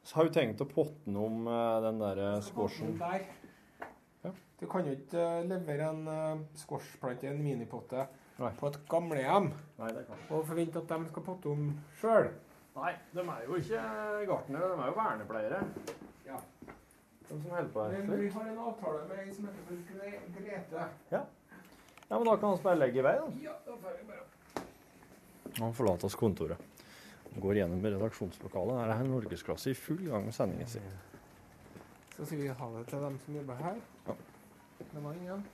Så har du tenkt å potte den om eh, den der eh, squashen. Ja. Du kan jo ikke eh, levere en uh, squashplante i en minipotte Nei. på et gamlehjem og forvente at de skal potte om sjøl. Nei, de er jo ikke gartnere, de er jo vernepleiere. Ja. De som holder på her. Men vi har en avtale med ei som heter Gre- Grete. Ja, men da kan vi bare legge i vei, da. Ja, da får vi bare Han forlater oss kontoret. Han Går gjennom redaksjonslokalet. Her er norgesklasse i full gang med sendingen sin. Så sier vi ha det til dem som jobber her. Ja. Det var ingen.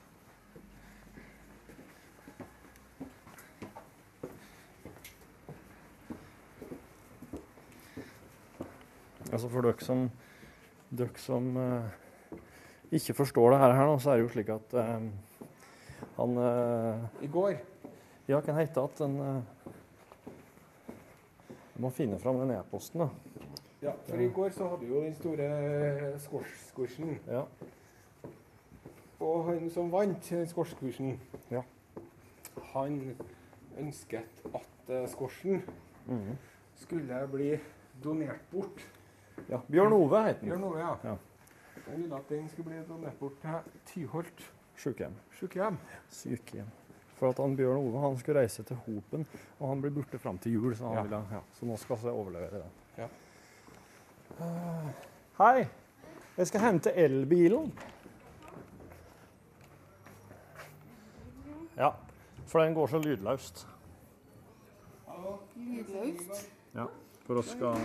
Altså For dere som, dere som eh, ikke forstår det her, her nå, så er det jo slik at eh, han eh, I går Ja, kan hete at eh, må finne fram den e-posten, da. Ja, for i går så hadde vi jo den store squash-squishen. Ja. Og han som vant skorskursen, Ja. han ønsket at skorsen mm -hmm. skulle bli donert bort. ja. Bjørn Ove heter han. Bjørn Ove, ja. Ja. Han ville at den skulle bli donert bort til Tyholt sykehjem. sykehjem. Sykehjem. For at han Bjørn Ove han skulle reise til Hopen, og han blir borte fram til jul. Så, han Ja. ville, ja. så nå skal vi overlevere den. Ja. Uh, hei, jeg skal hente elbilen. Ja, for den går så lydløst. Lydløst. Ja, for oss skal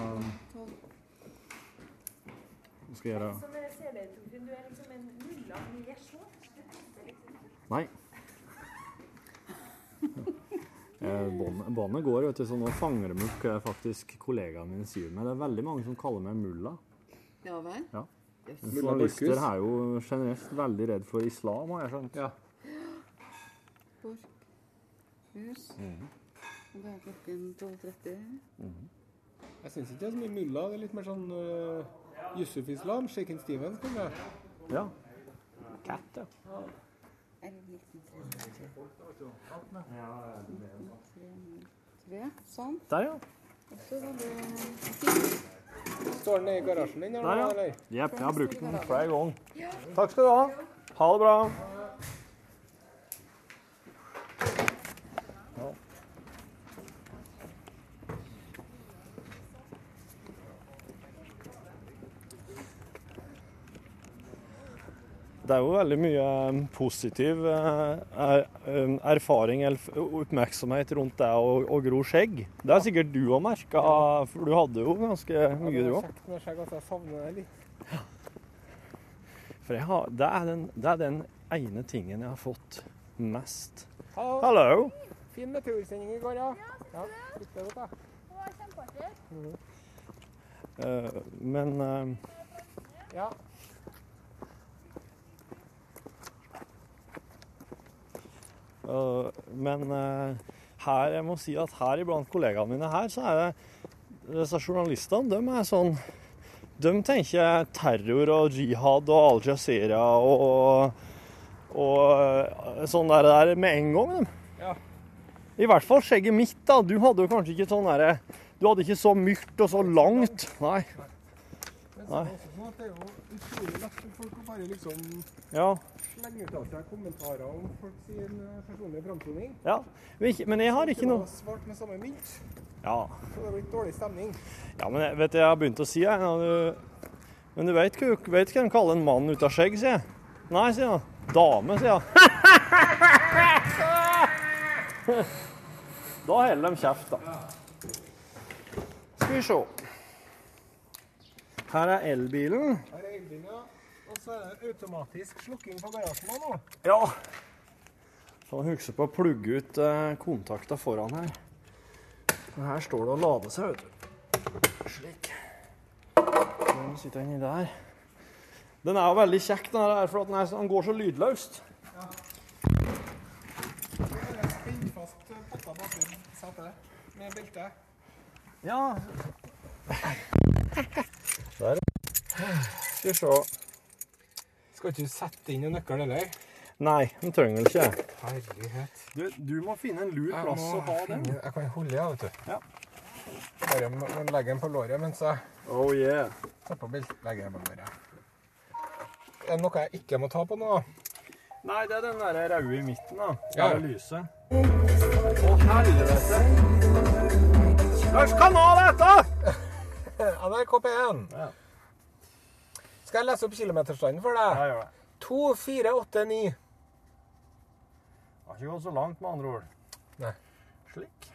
Vi skal gjøre jeg er liksom liksom. Nei. Eh, båndet- går, vet du, så nå fanger de opp hva faktisk kollegaene mine sier meg. Det er veldig mange som kaller meg mulla. Ja vel? Ja. Yes. Journalister er jo generelt veldig redd for islam, har jeg skjønt. Ja. Hus. Mm. det er klokken 12.30. Jeg syns ikke det er så mye mulla. Det er litt mer sånn uh, Yusuf Islam, Shaken Stevens. kanskje? Ja. Katt, ja. Eller 1933. Sånn. Der, ja. Og så var det. Står den i garasjen din? Der, ja. Jepp, jeg har brukt den flere ganger. Takk skal du ha. Ha det bra. Det er jo veldig mye eh, positiv eh, eh, erfaring eller oppmerksomhet rundt det å, gro skjegg. Det er sikkert du òg merka, for du hadde jo ganske mye, du òg. Med skjegg, altså. Jeg savner det litt. For jeg har, det, er den, det er den ene tingen jeg har fått mest. Hallo. Hallo! Fin meteorsending i går, ja. ja. Likte det godt, da. Eh, men uh, Ja. Men eh, her, jeg må si at her iblant kollegaene mine her, så er det disse journalistene, de er sånn De tenker terror og jihad og Al Jazeera og, og og sånn der, der med en gang, de. Ja. I hvert fall skjegget mitt, da. Du hadde jo kanskje ikke sånn derre Du hadde ikke så myrt og så langt. Nei. Nei. det er jo utrolig lett for folk å bare liksom Ja. Slenge fra seg kommentarer om folk sin eh, personlige framtoning. ja. Men, jeg har ikke noe Svart med samme mynt, Ja. så det blitt dårlig stemning. Ja, men jeg, vet du, jeg har begynt å si jeg, du, Men du vet, vet hva de kaller en mann uten skjegg, sier jeg. Nei, sier han. Dame, sier han. Da holder de kjeft, da. Skal vi se. Her er elbilen. Her er elbilen, ja. Så er det automatisk slukking på garasjen nå. Ja. Så husk på å plugge ut kontakter foran her. Og her står det å lade seg, vet du. Slik. Nå sitter inni der. Den er jo veldig kjekk, den her, for den, er, den går så lydløst. Spinn fast potta bak setet med belte. Ja. Der. Skal vi se. Skal ikke du sette inn en nøkkel heller? Nei, den trenger du ikke. Herlighet. Du, du må finne en lur plass å ha den. Jeg kan holde, ja, vet du. Ja. Bare må- må legge den på låret mens jeg Oh yeah. tar på belte. Legger den på låret. Er det noe jeg ikke må ta på nå? Nei, det er den der røde i midten, da. Ja. Det lyset. Å, helvete! Hvilken kanal er dette? NRK P1. Ja. Skal jeg lese opp kilometerstanden for deg? Ja, gjør det. 2489. Har ikke gått så langt, med andre ord. Nei. Slik.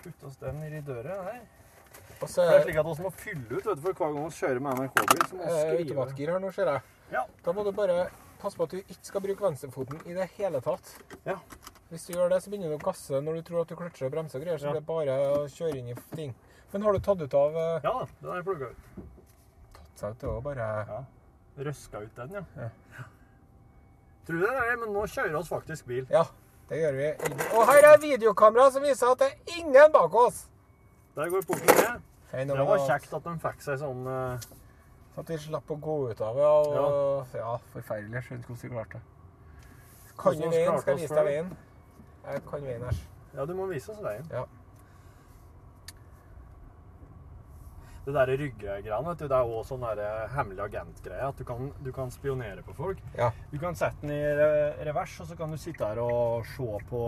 Putt oss den i døra her. Og så Det er slik at vi må fylle ut, vet du, for hver gang vi kjører med NRK-bil, så må vi skrive. automatgir her nå, ser jeg. Ja. Da må du bare passe på at du ikke skal bruke venstrefoten i det hele tatt. Ja. Hvis du gjør det, så begynner du å gasse når du tror at du kløtsjer og bremser og greier, så Ja. det er bare å kjøre inn i ting. Men har du tatt ut av eh, Ja da, den er plugga ut. Seg ut det også, bare Ja. Røska ut den, ja. Ja. Tror du det er det? Men nå kjører vi faktisk bil. Ja, det gjør vi. Og her er videokamera som viser at det er ingen bak oss. Der går porten ned. Hei, Det var kjekt at de fikk seg sånn uh... Så at vi slapp å gå ut av det. Og, ja. forferdelig. Jeg skjønner ikke hvordan vi klarte det. Kan du vi veien? Skal jeg vise deg veien? Jeg kan veien her. Ja, du må vise oss veien. Ja. Det der ryggegreiene, vet du, det er også sånn hemmelig agent-greie. At du kan, du kan spionere på folk. Ja. Du kan sette den i revers, og så kan du sitte her og se på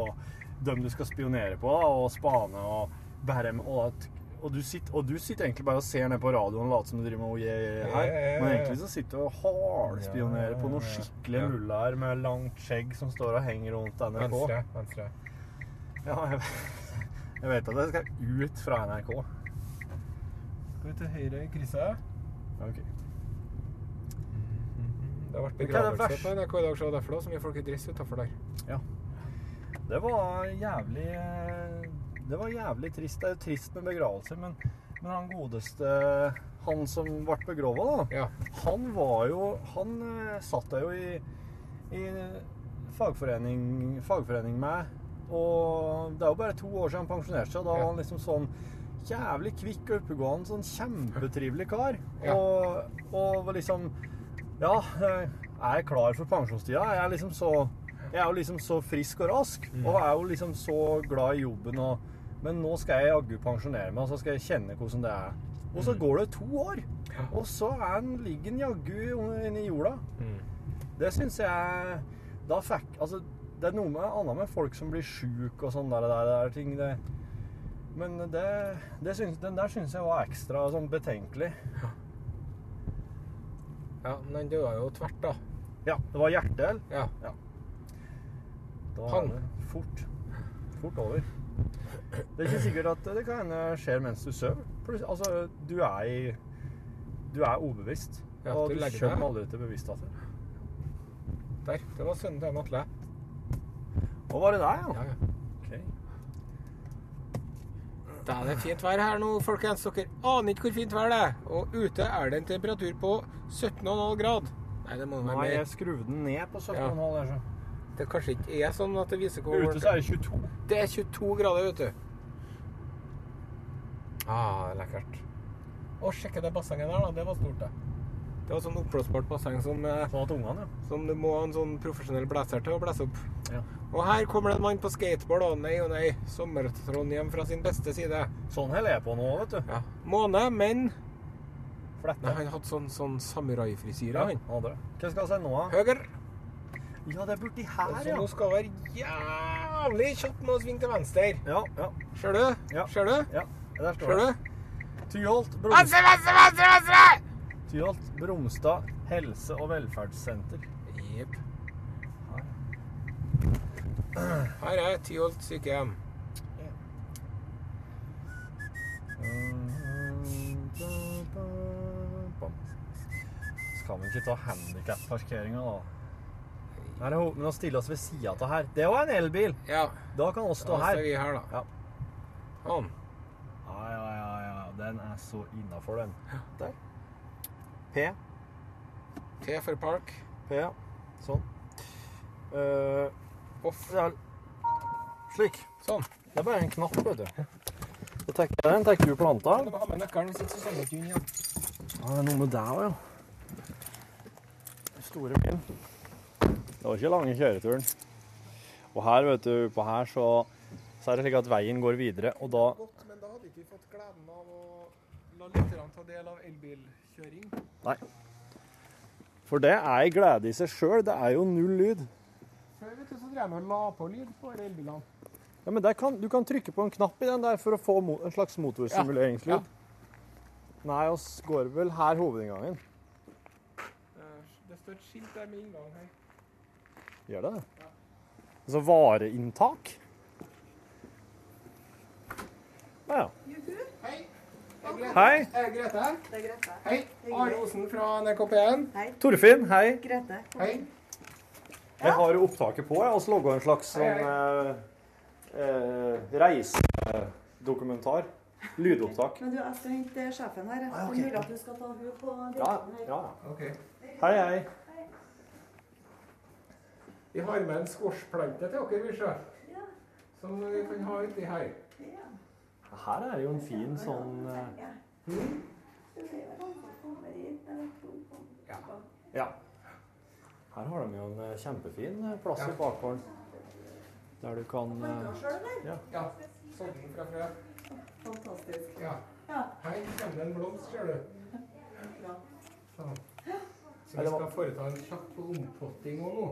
dem du skal spionere på, og spane og bære med og, at, og, du sitter, og du sitter egentlig bare og ser ned på radioen og later som du driver med OJ her. Men egentlig så sitter du og hardspionerer på noen ja. skikkelige mullaer med langt skjegg som står og henger rundt NRK. Venstre. Venstre. Ja, jeg, jeg vet at jeg skal ut fra NRK. Skal vi til høyre i krysset? Ok. Det har vært er det begravelse på NRK i dag, så derfor da, så mye folk i dress utafor der. Det var jævlig eh, Det var jævlig trist. Det er jo trist med begravelser, men, men han godeste Han som ble begrava, da, Ja. han var jo Han eh, satt der jo i, i fagforening, fagforening med. Og det er jo bare to år siden han pensjonerte seg. Da var han liksom sånn jævlig kvikk og oppegående, sånn kjempetrivelig kar. Og, og liksom Ja, jeg er klar for pensjonstida? Jeg er liksom så jeg er jo liksom så frisk og rask, Mm. og er jo liksom så glad i jobben. Og, men nå skal jeg jaggu pensjonere meg, og så skal jeg kjenne hvordan det er. Og Mm. så går det to år, og så er ligger han jaggu inni jorda. Mm. Det syns jeg Da fikk Altså, det er noe med, annet med folk som blir sjuke og sånn der, der, der ting. Det, men det, det syns, den der syns jeg var ekstra sånn betenkelig. ja, men den døde jo tvert, da. Ja, det var hjertel. Ja. Ja. Da Pang. er det fort, fort over. Det er ikke sikkert at det kan hende skjer mens du sover. Altså, du er i Du er ubevisst. Ja, og du du kommer aldri til bevissthet. Der. Det var sønnen til Atle. Og var det deg, ja? Ja, ja. Da er det fint vær her nå, folkens. Dere aner ikke hvor fint vær det er. Og ute er det en temperatur på 17,5 grad. Nei, det må være Nei, jeg skrudde den ned på 17,5 der, så. Det kanskje ikke er sånn at det viser hvor Ute så er det 22. Det er 22 grader, vet du. Ah, lekkert. Å, sjekke det bassenget der, da. Det var stort, det. Det var sånn oppblåsbart basseng som, Sånn ja. som du må ha en sånn profesjonell blæser til å blæse opp. Ja. Og her kommer det en mann på skateboard, og nei og nei. Sommer-Trondheim fra sin beste side. Sånn holder jeg på nå, vet du. Ja. Måne, men Flette. Nei, han hadde sånn, sånn samuraifrisyre, Ja, han. hadde. Hva skal jeg si nå, da? Høyre. Ja, det er borti her, så ja. nå skal være jævlig kjapp med å svinge til venstre. Ja, ja, Ser du? Ja. Ser du? ja. Der står Ser det. du? Tyholt, Venstre, venstre, venstre! venstre! Tyholt Bromstad helse- og velferdssenter. Jepp. Her er Tyholt sykehjem. Skal vi ikke ta handikap-parkeringa, da? Her er ho- men å stille oss ved sida av her. Det jo en elbil! Ja, Da kan vi stå da her. står vi her, da. Ja. Sånn. Ja, ja, ja, ja. Den er så innafor, den. Der. P. T for park. P, ja. Sånn. Eh, Off. det er slik. Sånn. Det er bare en knapp, vet du. Så tenker jeg den tenker du planta. Du må ha med nøkkelen, hvis ikke så sender du ikke igjen. Ja, det er noe med deg òg, ja. Den store bilen. Det var ikke lange kjøreturen. Og her, vet du, på her så, så er det slik at veien går videre, og da Godt, men da hadde ikke vi fått gleden av å la lytterne ta del av elbilkjøring. Nei. For det er ei glede i seg sjøl. Det er jo null lyd. Før vet du, så drev vi og la på lyd på elbilene. Ja, men der kan, Du kan trykke på en knapp i den der for å få mo en slags motorsimuleringslyd. Ja. Nei, oss går vel her hovedinngangen. Eh, Det står et skilt der med inngang her. Gjør det det? Altså vareinntak? Ja, ja. Hei. Jeg er. Hei. Jeg er Grete. Det er Grete. Hei. Are Osen fra NRK1. Torfinn, hei. Grete. Hei. Jeg har opptaket på. Jeg har logga en slags sånn eh, eh, reisedokumentar. Lydopptak. Men du, jeg skal hente sjefen her. Ah, okay. Vil at du skal ta henne på Ja, direkten her. ja. Ok. Hei, hei. Vi har med en squashplante til dere, vi ser. Ja. Som vi kan ha uti her. Ja. Her er jo en fin sånn uh... Ja. Mm. Ja. Ja. Her har de jo en eh, kjempefin eh, plass Ja. i bakgården. Der du kan eh, eller? Ja. Sånn fra frø. Fantastisk. Ja. Ja. Her kommer det en blomst, ser du. Sånn. Så vi skal foreta en kjapp ompotting òg nå.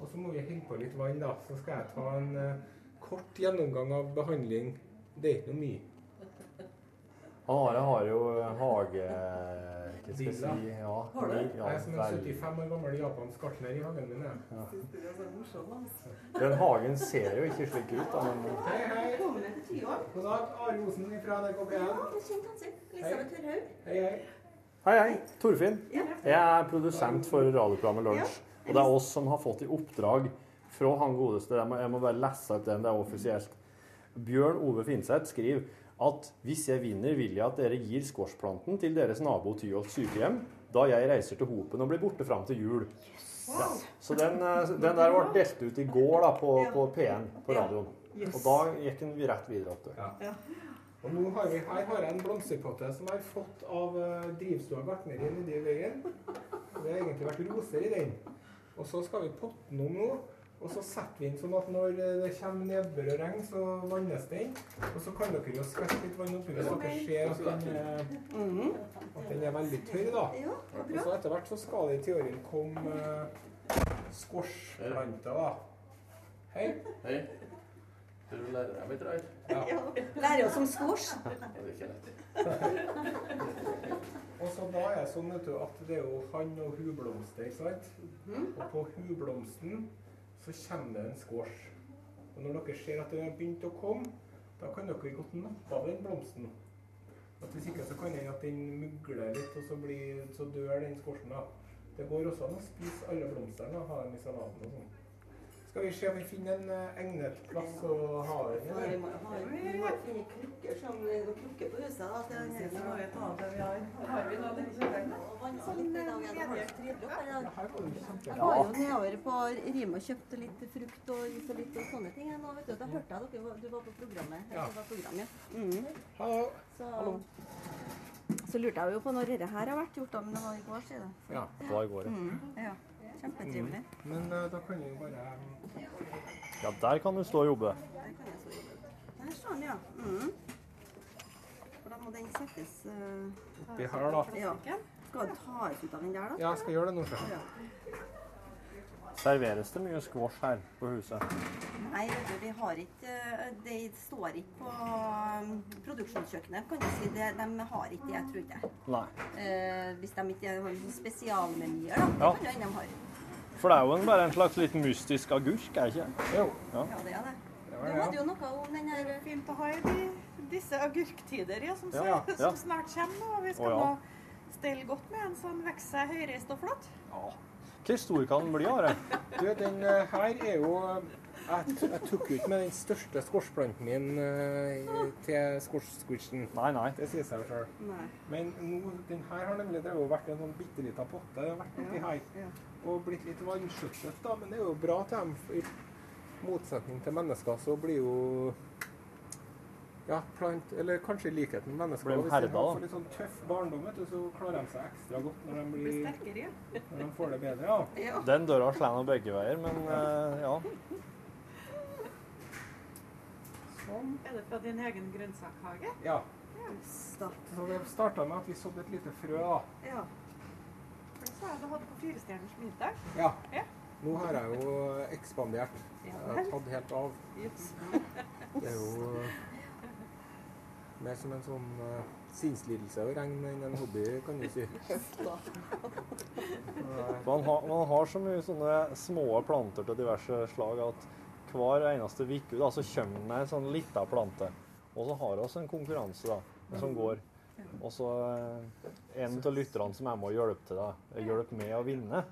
Og så må vi hente på litt vann, da. Så skal jeg ta en uh, kort gjennomgang av behandling. Det er ikke noe mye. Han Are har jo hage... Hva skal Dilla. si? Ja, Har du? ja, Jeg er som en 75 år gammel japansk gartner i hagen min. altså. Den hagen ser jo ikke slik ut, da, men Hei, hei. God dag. Are Osen fra NRK1. Ja, det er kjent ansikt. Elisabeth Tørhaug. Hei, hei. Hei, hei. Torfinn. Jeg er produsent for radioprogrammet Lunsj. Og det er oss som har fått i oppdrag fra han godeste Jeg må, jeg må bare lese ut den, det er offisielt. Bjørn Ove Finseth skriver at hvis jeg vinner, vil jeg at dere gir squashplanten til deres nabo Tyholt sykehjem, da jeg reiser til Hopen og blir borte fram til jul. Ja. Så den, eh, den der ble delt ut i går da, på, på P1 på radioen. Og da gikk den rett videre. opp. Og nå har vi, her har jeg en blomsterpotte som jeg har fått av uh, drivstua gartneri nedi i veien. Det har egentlig vært roser i den. Og så skal vi potte den om nå. Og så setter vi den sånn at når eh, det kommer nedbør og regn, så vannes den. Og så kan dere jo skvette litt vann oppi så dere ser at den, eh, at den er veldig tørr, da. Og så etter hvert så skal det i teorien komme uh, squashplanter, da. Hei. Hei. Du lærer deg litt rart. Ja. Ja. Lærer oss om squash. Det er ikke lett. Og så da er det sånn vet du, at det er jo han og hublomster, ikke sant? Og på hublomsten så kommer det en squash. Og når dere ser at det har begynt å komme, da kan dere godt nappe av den blomsten. At hvis ikke så kan det at den mugler litt, og så, blir, så dør den squashen. Det går også an å spise alle blomstene og ha dem i salaten og sånn. Skal vi se om vi finner en eh, egnet plass å ha den i? Vi må vi må finne krukker som noen krukker på huset. da, til den her- er vanne seg litt i dag. Det har vi trivelig oppe her i dag. Her. Jeg var jo nedover på Rime og kjøpte litt frukt og is og litt og sånne ting. Nå, vet du, da hørte jeg dere du var på programmet. Ja. Var program, ja. Mm. Hallo. Så, så lurte jeg jo på når dette her har vært gjort, da, men det var i går, sier det. Ja. Det var i går, ja. Mm. Ja. Kjempetrivelig. Men uh, da kan vi jo bare eh, Ja, der kan du stå og jobbe. Der kan jeg stå og jobbe. Der står den, ja. Mm. For da må den settes uh, oppi her, da. Ja. Skal du tas ut av den der, da? Ja, jeg skal gjøre det nå. Ja. Serveres det mye squash her på huset? Nei, vi har ikke Det står ikke på um, produksjonskjøkkenet, kan du si. Det, de har ikke det, jeg tror ikke. Nei. Eh, hvis de ikke har spesialmenyer, da. Det Ja. kan det hende de har. For det er jo en, bare en slags litt mystisk agurk, er det ikke? Jo. Ja, det er det. Det Du hadde jo noe om den her Fint å ha i de, disse agurktider ja, som, Ja, ja, ja. som snart kommer. og Vi skal oh, ja. nå stelle godt med en sånn vokser seg høyreist og flott. Ja. Hvor stor kan den bli, Are? Du, den eh, her er jo Jeg, jeg tok jo ikke med den største squashplanten min uh, til squash-squishen. Nei, nei. Det sier seg sjøl. Men nå, den her har nemlig drevet og vært en sånn bitte lita potte. Det har vært oppi her. Ja. Og blitt litt vanskjøttet, da. Men det er jo bra til dem. I motsetning til mennesker så blir jo ja, plant, eller kanskje i likhet med mennesker. Hvis de får litt sånn tøff barndom, vet du, så klarer de seg ekstra godt når de, Blir blir, sterkere. når de får det bedre. Ja. Ja. Den døra slår nå begge veier, men uh, ja. Sånn. Er det fra din egen grønnsakhage? ja. ja. Så det starta med at vi sådde et lite frø, da. Ja. For det du hadde på Firestjerners middag. Ja. Ja. Nå har jeg jo ekspandert. Jeg har tatt helt av. Det er jo eh, mer som en sånn uh, sinnslidelse å regne enn en hobby, kan du si. Man har, man har så mye sånne små planter til diverse slag at hver eneste uke kommer det en sånn lita plante. Og så har vi en konkurranse da, som går. Og så eh, en av lytterne som jeg må hjelpe, til da, hjelpe med å vinne,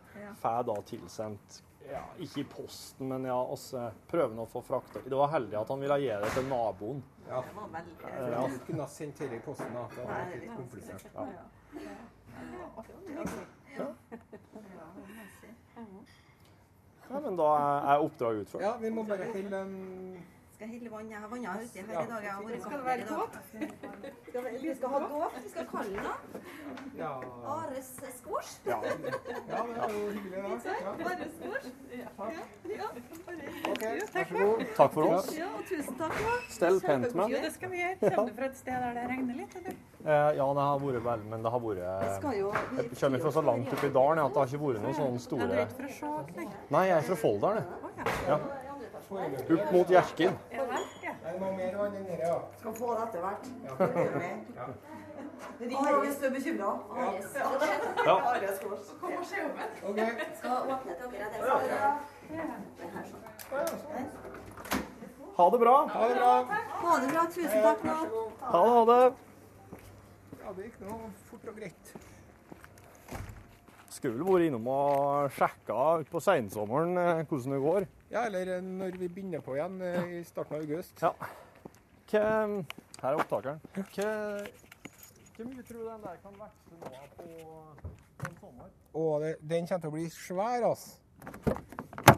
får da tilsendt ja, ikke i posten, men ja, oss eh, prøver nå å få frakta. Det var heldig at han ville gi det til naboen. Ja. Det var veldig For Ja. Du kunne ha sendt dette i posten, da. Det hadde vært litt komplisert. Ja. Ja, men da er- oppdraget utført. Ja, vi må bare holde Skal helle vann. Jeg har vannet uti her i dag. Jeg har vært Skal det være dåp? Skal vi, skal ha dåp. Vi skal kalle den. Ja, Ares squash. ja det er jo hyggelig, da. Ja. Ares squash. OK, vær så god. Takk for oss. Ja, og tusen takk. Ja. Stell pent med. Jo, det skal vi gjøre. Kommer du fra et sted der det regner litt, eller? Eh, ja, det har vært vel, men det har vært jo Jeg kommer fra så langt oppe i dalen at det har ikke vært noen sånne store nei? Jeg er fra Folldal, jeg. Å, Opp mot Hjerkinn. Er noe mer ja? skal få det etter hvert. Ja. Ring hvis du er bekymra. Skal åpne dere. Det er den sånn. Ha det bra. Ha det bra. Ha det bra. Tusen takk. Nå. Ha det, ha det. Ja, det gikk nå fort og greit. Skulle vel vært innom og sjekka utpå seinsommeren eh, hvordan det går. Ja, eller eh, når vi begynner på igjen eh, i starten av august. Ja. Hva, her er opptakeren. Hva, hvor mye tror du den der kan vokse nå på, på en sommer? Å, det, den kommer til å bli svær, altså.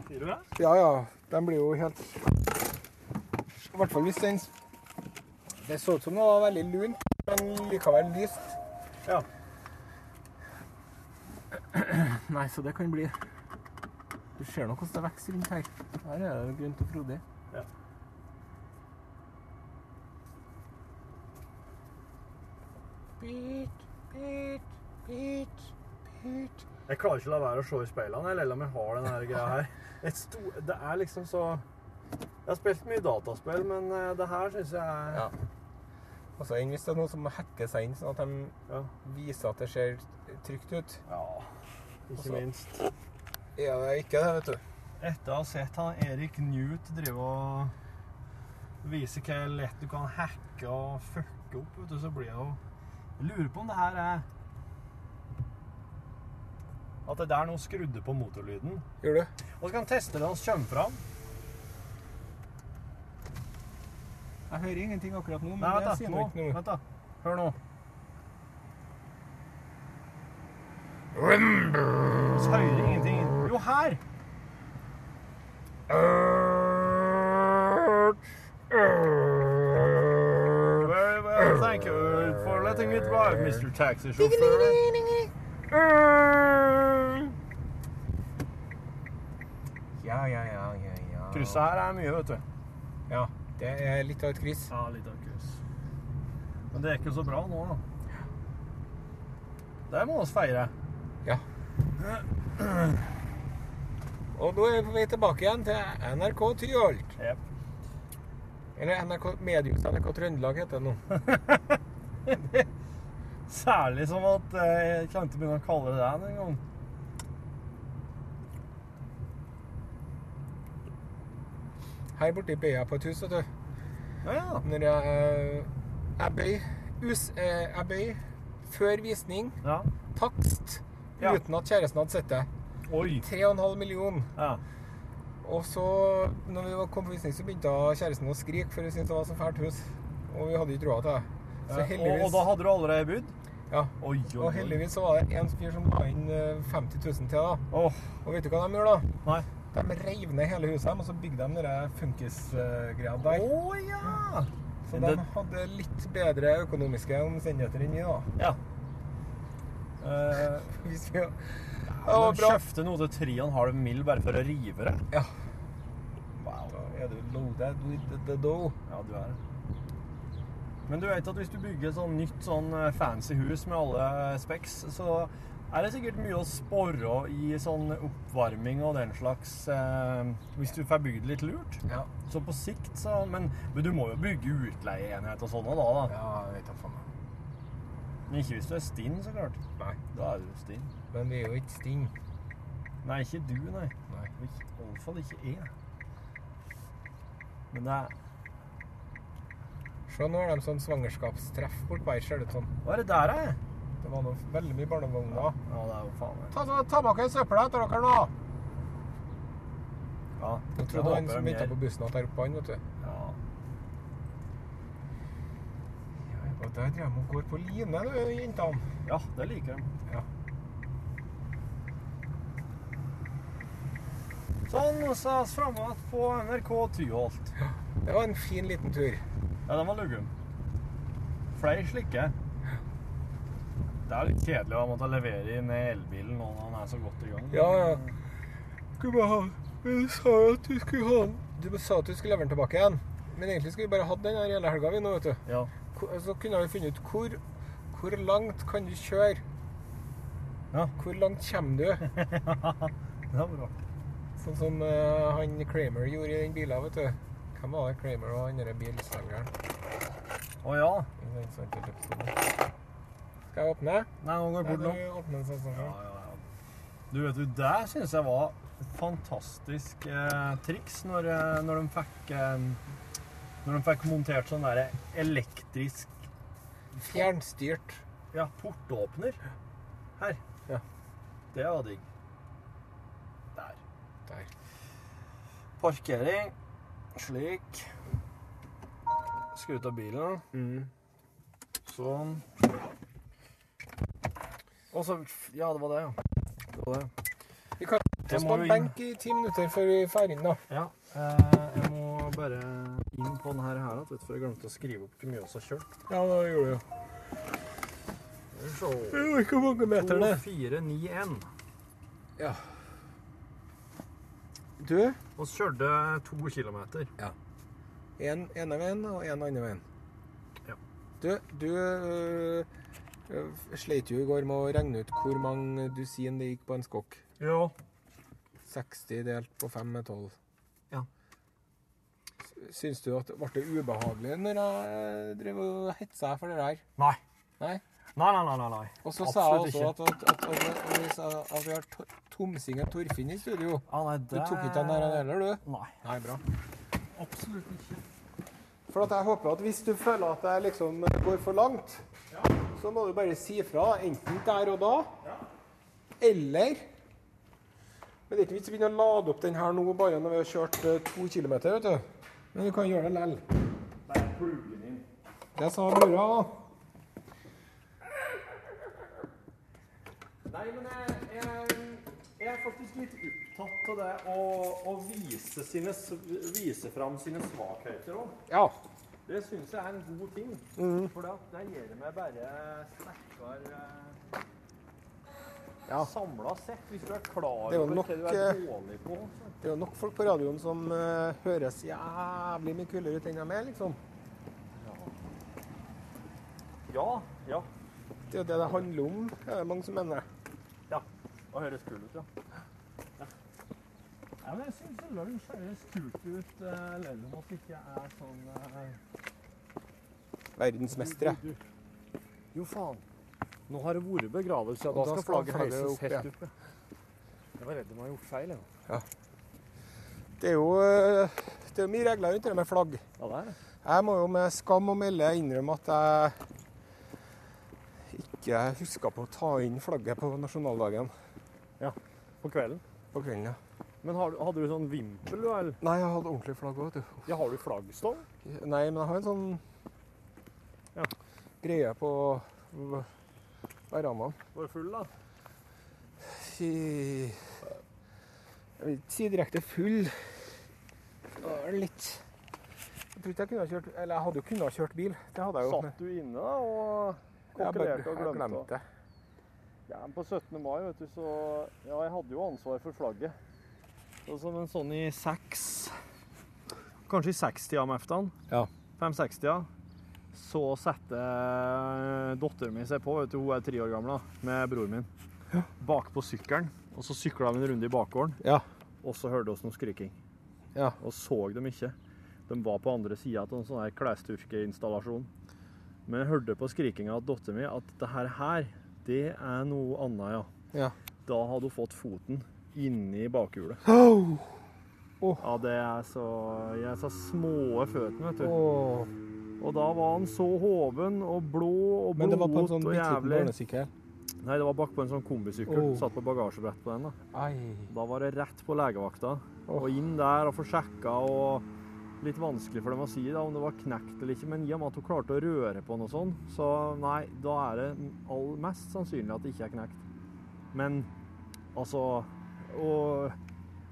Sier du det? Ja, ja. Den blir jo helt I hvert fall hvis den Det så ut som det var veldig lunt, men likevel lyst. Ja. Nei, så det kan bli Du ser nå hvordan det vokser rundt her. Her er det grønt og frodig. Ja. Pit, pit, pit. Jeg klarer ikke å la være å se i speilene, eller om jeg har den greia her. Et sto, det er liksom så Jeg har spilt mye dataspill, men eh, det her syns jeg er Ja. Enn hvis det er noe som hacker seg inn, sånn at de Ja. viser at det ser trygt ut. ja ikke Også. minst. Ja, det er ikke det, vet du. Etter å ha sett han Erik Newt drive og vise hvor lett du kan hacke og fucke opp, vet du, så blir jeg jo Jeg lurer på om det her er At det der nå skrudde på motorlyden. Gjør du? Og så kan han teste det når vi kommer fram. Jeg hører ingenting akkurat nå, men Nei, det sier noe. Vent da. Hør nå. Vi hører ingenting. Jo, her! Very well, thank you for letting me drive, Mr. Taxi Chauffeur. Ja, ja, ja, ja, ja. Krysset her er mye, vet du. Ja, det er litt av et kryss. Ja, litt av et kryss. Men det er ikke så bra nå, da. Det må vi feire. Ja. Og nå er vi tilbake igjen til NRK Tyholt. Yep. Eller NRK Medius NRK Trøndelag heter det nå. Særlig som at eh, jeg kan ikke begynne å kalle det det engang. Her borte bøyer jeg på et hus, vet du. Ja, ja. Når jeg, eh, bøyer, eh, Jeg bøy før visning, ja. takst, uten at kjæresten hadde sett det. Oi. 3,5 millioner. Ja. Og så, når vi kom på visning, så begynte kjæresten å skrike, for hun syntes det var så fælt hus. Og vi hadde ikke råd til det. Så og, heldigvis og da hadde du allerede budd? Ja. Oi, oi, oi. Og heldigvis så var det en fyr som la inn eh, 50 000 til, da. Oh. Og vet du hva de gjorde, da? nei. De reiv ned hele huset, og så bygde de den funkisgreia der. Oh, ja! Så de hadde litt bedre økonomiske omstendigheter enn vi, da. Ja. Uh... Hvis vi, ja, de kjøpte noe til 3,5 mill. bare for å rive det? Ja. Wow. du loaded with the dough. Ja, du er det. Men du vet at hvis du bygger et sånn nytt sånn eh, fancy hus med alle speks, så er det sikkert mye å spore i sånn oppvarming og den slags eh, Hvis du får bygd litt lurt. Ja. Så på sikt, så Men, men du må jo bygge utleieenhet og sånn òg, da, da. Ja, jeg vet da faen. Men ikke hvis du er stinn, så klart. Nei. Da er du stinn. Men vi er jo ikke sting. Nei, ikke du, nei. Nei. Ikke- I alle fall ikke jeg. Men det er Se, nå har de sånn svangerskapstreff bortpå her, ser det ut som. Hva er det der, jeg? Det var noe veldig mye barnevogner. Ja, det er jo faen meg Ta, ta, ta bak en søppel etter dere nå! Ja. Jeg trodde han som venta på bussen at der oppe han, vet du. Ja. Og der driver de og går på line, jentene. ja, det liker de. Ja. Sånn, så er vi framme på NRK Tyholt. Det var en fin liten tur. Ja, den var luggen. Flere slike. Det er litt kjedelig å måtte levere inn elbilen nå når den er så godt i gang. Ja, ja. Bare ha du sa jo at du skulle ha den. Du sa at du skulle levere den tilbake igjen. Men egentlig skulle vi bare hatt den her hele helga, vi nå, vet du. Ja. Så kunne vi funnet ut hvor, hvor langt kan du kjøre? Ja. Hvor langt kommer du? ja, Det var bra. Sånn som uh, han Kramer gjorde i den bilen, vet du. Hvem var det Kramer og han derre bilselgeren? Å ja. i den sånne episoden? Skal jeg åpne? Nei, nå går bort nå. Ja, åpner den sånn, sånn, Ja, sånn. ja, ja. Du vet du, det syns jeg var et fantastisk eh, triks når, eh, når de fikk eh, Når de fikk montert sånn derre elektrisk Fjernstyrt. ja, portåpner her. Ja. Det var digg. Der. Parkering. Slik. Skru ut av bilen. Mm. Sånn. Og så Ja, det var det, ja. Det var det. Vi kan ta oss på en benk i ti minutter før vi drar inn, da. Ja, eh, jeg må bare inn på denne her, vet du, for jeg glemte å skrive opp hvor mye vi har kjørt. Ja, det gjorde vi jo. Så, Det var ikke mange meterne. 2491. Ja. Du, Vi kjørte to kilometer. Ja. en ene veien og en andre veien. Ja. Du, du øh, sleit jo i går med å regne ut hvor mange dusin det gikk på en skokk. Ja. 60 delt på 5 er 12. Ja. Syns du at ble det ubehagelig når jeg drev og hetsa for det der? Nei. Nei? Nei, nei, nei, nei. nei. Og så sa jeg også at, at, at, at, at, vi at vi har to- Torfinn i studio. Ah, nei, Du tok ikke den der heller, du? Nei. Nei, bra. Absolutt ikke. For at jeg håper at hvis du føler at jeg liksom går for langt, så må du bare si fra. Enten der og da, eller Men det er ikke vits i å begynne å lade opp den her nå bare når vi har kjørt eh, to kilometer, vet du. Men du kan gjøre det likevel. Det er pluggen inn. Det sa mora. Nei, men jeg, jeg, jeg er faktisk litt opptatt av det å, å vise, sine, vise fram sine svakheter òg. Ja. Det syns jeg er en god ting. For det, det gjør meg bare sterkere eh, Ja. samla sett. Hvis du er klar Det er over hva du er eh, dårlig på. Så. Det er jo nok folk på radioen som uh, høres jævlig mye kulere ut enn de er, liksom. Ja, ja. Det er jo det det handler om, er det mange som mener. Det høres kul ut, ja. ja. Ja, men jeg syns lunsj høres kult ut, eh, selv om at det ikke er sånn uh... Verdensmestere. Du, du. Jo, faen. Nå har det vært begravelse, og Og da skal flagget heises opp, helt oppe. opp. ja. Jeg var redd de hadde gjort feil. Ja. Det er jo eh, Det er jo mye regler rundt det med flagg. Ja, det er det. Jeg må jo med skam å melde innrømme at jeg ikke huska på å ta inn flagget på nasjonaldagen På kvelden. på kvelden. ja. Men har, hadde du sånn vimpel, du, eller? Nei, jeg hadde ordentlig flagg òg, vet du. Ja, har du flaggstang? Nei, men jeg har en sånn Ja. greie på verandaen. Var du full, da? Si Jeg vil ikke si direkte full. Litt Jeg tror ikke jeg kunne ha kjørt Eller jeg hadde jo kunnet ha kjørt bil. Det hadde jeg jo. Satt du inne og Jeg og glemte? jeg glemte? Ja, men på 17. mai, vet du, så Ja, jeg hadde jo ansvar for flagget. Og så, men sånn i seks Kanskje i sekstida om ettermiddagen. Ja. Fem-sekstida. Så setter datteren min seg på, vet du, hun er tre år gammel, da, med broren min, bak på sykkelen. Og så sykla vi en runde i bakgården, Ja. og så hørte vi oss noe skriking. Ja. Og så dem ikke. De var på andre sida av en sånn her klesstyrkeinstallasjon. Men jeg hørte på skrikinga av dattera mi at det her, her, det er noe annet, ja. Ja. Da hadde hun fått foten inni bakhjulet. Oh. Ja, det er så Jeg er så små føttene, vet du. Oh. Og da var han så hoven og blå og blodete og jævlig. Men det var på en sånn bitte barnesykkel. Nei, det var bak på en sånn kombisykkel. Oh. Satt på bagasjebrett på den. da. Da var det rett på legevakta. Og inn der og få sjekka og Litt vanskelig for dem å si da, om det var knekt eller ikke, men i og med at hun klarte å røre på noe sånn, så nei, da er det all, mest sannsynlig at det ikke er knekt. Men altså Og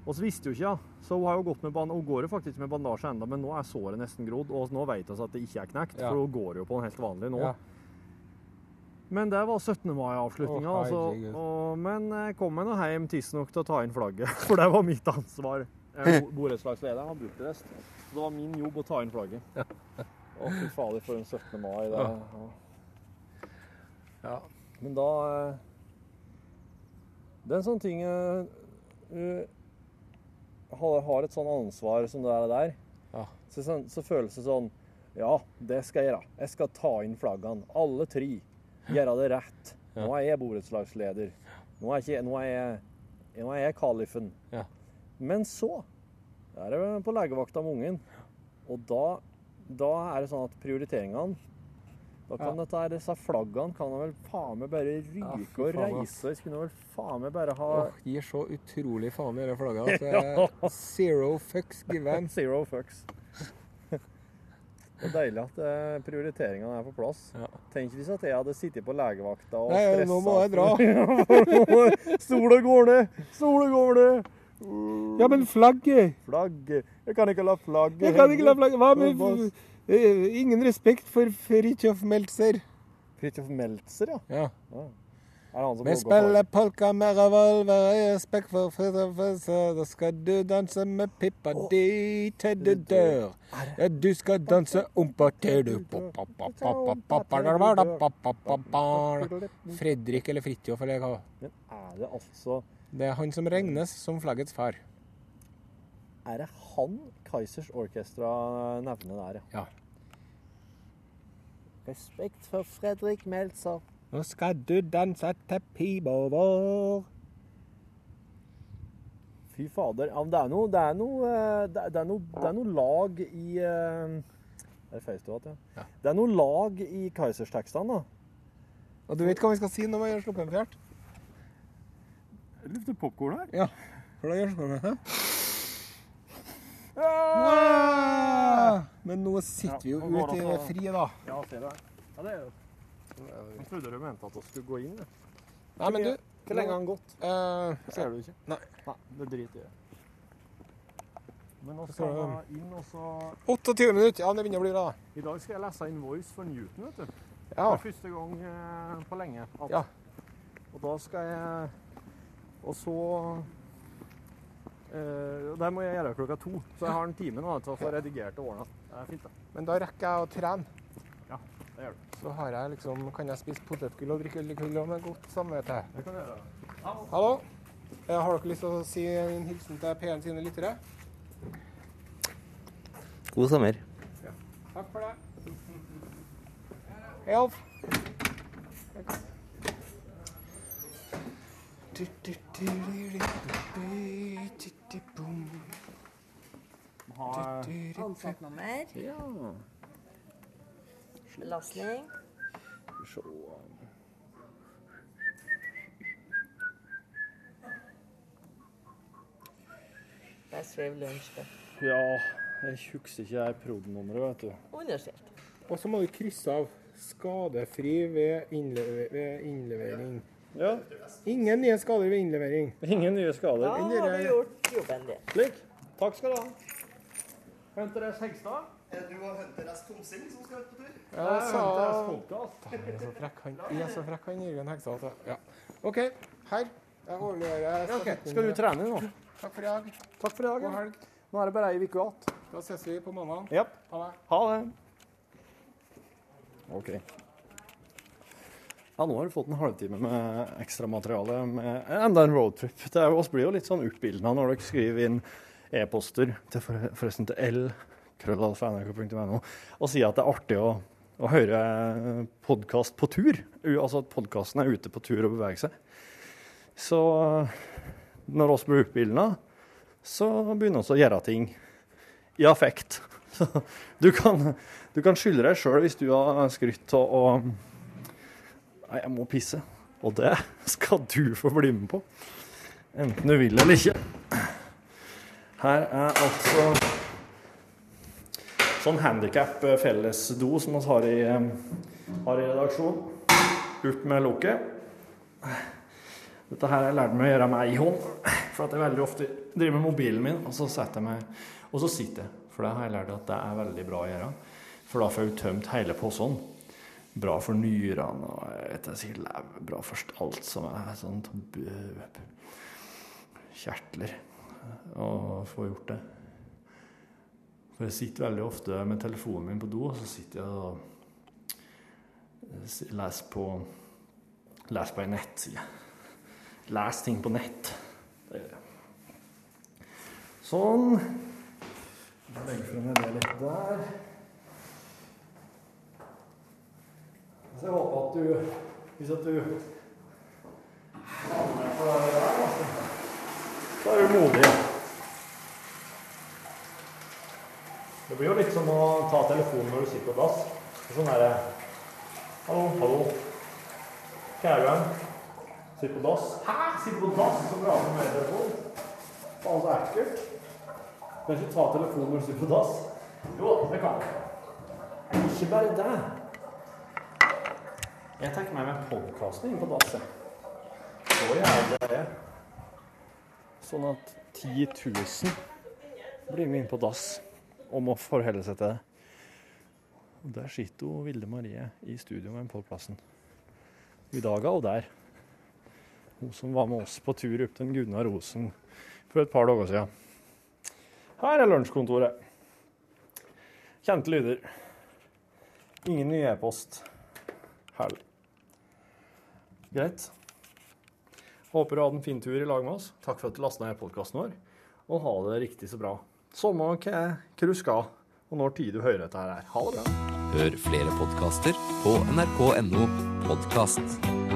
vi så visste hun ikke, ja. Så hun har jo gått med ban hun går jo faktisk med bandasje enda, men nå er såret nesten grodd, og nå vet vi at det ikke er knekt, Ja. for hun går jo på den helt vanlig nå. Ja. Men det var 17. mai-avslutninga. Altså. Og- Men jeg kom meg nå hjem tidsnok til å ta inn flagget, for det var mitt ansvar. Borettslagslederen har Bucuresti, så det var min jobb å ta inn flagget. Å, fy fader, for en 17. mai. Det, Ja. ja. Men da eh, Det er en sånn ting eh, eh, har, et sånn ansvar som det er der, Ja. så, så, så føles det sånn Ja, det skal jeg gjøre. Jeg skal ta inn flaggene. Alle tre. Gjøre det rett. Nå er jeg borettslagsleder. Nå er, ikke, nå er jeg, nå er jeg kalifen. Ja. Men så er det på legevakta med ungen. Og da, da er det sånn at prioriteringene Da kan Ja. dette disse flaggene kan da vel faen meg bare ryke Ja, og reise. reise. Skulle vel faen meg bare ha Åh, gir så utrolig faen i de flaggene at er zero fucks given. Zero fucks. Det er deilig at eh, prioriteringene er på plass. Ja. Tenk hvis at jeg hadde sittet på legevakta og Nei, stressa. nå må jeg dra. Sola går ned! Sola går ned! Ja, men flagget! Flagget Jeg kan ikke la flagget Jeg kan ikke la flagget Hva med eh, Ingen respekt for Fridtjof Meltzer. Fridtjof Meltzer, ja. Ja. Vi spiller polka med revolver i respekt for Meltzer. Da skal du danse med pippa di til du dør. Ja, du skal danse ompa til du Fredrik eller Fridtjof eller hva. Men er det altså Det er han som regnes som flaggets far. Er det han Kaizers Orkestra nevner der, Ja. Respekt for Fredrik Meltzer. Nå skal du danse til pipa vår. Fy fader. Ja, det er noe Det er noe, eh, det er, noe, det er noe lag i eh, Er det FaceTime, ja? Ja. Det er noe lag i Kaizers tekstene, da. Og du vet hva vi skal si når vi har sluppet en fjert? Lukter popkorn her. Ja. Hvordan gjør med det? Ah! Men nå sitter vi jo Ja, ute i det det frie, da. Ja, ser det? Ja, det er jo Jeg trodde du mente at vi skulle gå inn. Det. Nei, men du Hvor lenge har han gått? Uh, Ser du ikke? Nei. Nei, det driter jeg. Men nå skal vi inn, og så 28 minutter. Ja, det begynner å bli bra. I dag skal jeg lese inn Voice for Newton, vet du. Ja. For første gang eh, på lenge. At- Ja. Og da skal jeg Og så eh, Der må jeg gjøre klokka to. Så jeg har en time nå til å få redigert og ordna. Det er fint, det. Men da rekker jeg å trene. Ja, Det gjør du. Så har jeg liksom, kan jeg spise potetgull og drikke øl med godt samvittighet. Det kan du gjøre. Hallo? Eh, Har dere lyst til å si en hilsen til P1 sine lyttere? God sommer. Takk for det. Hei, Alf. Ha Ansattnummer. Ja. Belastning. Vi Der svev lunsj. det. Ja, jeg husker ikke det prodenummeret, vet du. Underskrift. Og så må du krysse av 'skadefri ved, innle ved innlevering'. Ja. Ingen nye skader ved innlevering. Ingen nye skader. Da har vi gjort jobben din. Slik. Takk skal du ha. Hunter S. Hegstad. Du og Hunter S. Tomsing som skal ut på tur? Ja, sa Han er så frekk, han. Jeg er så frekk, han Jørgen Hegstad. Ja. OK, her. Jeg overleverer Ok, Skal du trene nå? Takk for i dag. Takk for i dag. God helg. Nå er det bare ei uke igjen. Da ses vi på mandag. Yep. Ha det. Ha det. OK. Ja, nå har du fått en halvtime med ekstramateriale med enda en roadtrip. Det er oss blir jo litt sånn oppildna når dere skriver inn e-poster til for, forresten til L, krøllalfa.nrk.no, og sier at det er artig å, å høre podkast på tur. Altså at podkasten er ute på tur og beveger seg. Så når oss blir oppildna, så begynner vi å gjøre ting i affekt. Så du kan, du kan skylde deg sjøl hvis du har skrytt av å Nei, jeg må pisse. Og det skal du få bli med på. Enten du vil eller ikke. Her er altså sånn handikap-fellesdo som vi har eh, har i redaksjon. Ut med lukket. Dette her har jeg lært meg å gjøre med ei hånd, for at jeg veldig ofte driver med mobilen min, og så setter jeg meg Og så sitter jeg, for det har jeg lært at det er veldig bra å gjøre. For da får jeg tømt hele posen. Bra for nyrene og vet jeg sikkert bra for alt som er sånn kjertler. Å få gjort det. For jeg sitter veldig ofte med telefonen min på do, og så sitter jeg og leser på Leser på ei nettside. Les ting på nett. Det gjør jeg. Sånn. Legger frem det litt der. Så jeg håper at du Hvis at du så er du modig. Det blir jo litt som å ta telefonen når du sitter på dass. Sånn derre Hallo, hallo. Du hen? Sitter på dass. Hæ? Sitter på dass og prater med telefon? Faen, så ekkelt. Kan ikke ta telefonen når du sitter på dass? Jo, det kan du. Ikke bare det. Jeg tenker meg med podkasten inn på dasset. Så jævlig er det. Sånn at 10 000 blir med inn på dass og må forholde seg til det. Og Der sitter hun Vilde Marie i studio med podkasten. I dag er hun der. Hun som var med oss på tur opp til Gunnar Rosen for et par dager siden. Her er lunsjkontoret. Kjente lyder. Ingen ny e-post. Herlig. Greit. Håper du hadde en fin tur i lag med oss. Takk for at du lasta ned podkasten vår. Og ha det riktig så bra. Samme hva du skal, og når tid du hører dette her. Ha det bra. Hør flere podkaster på nrk.no podkast.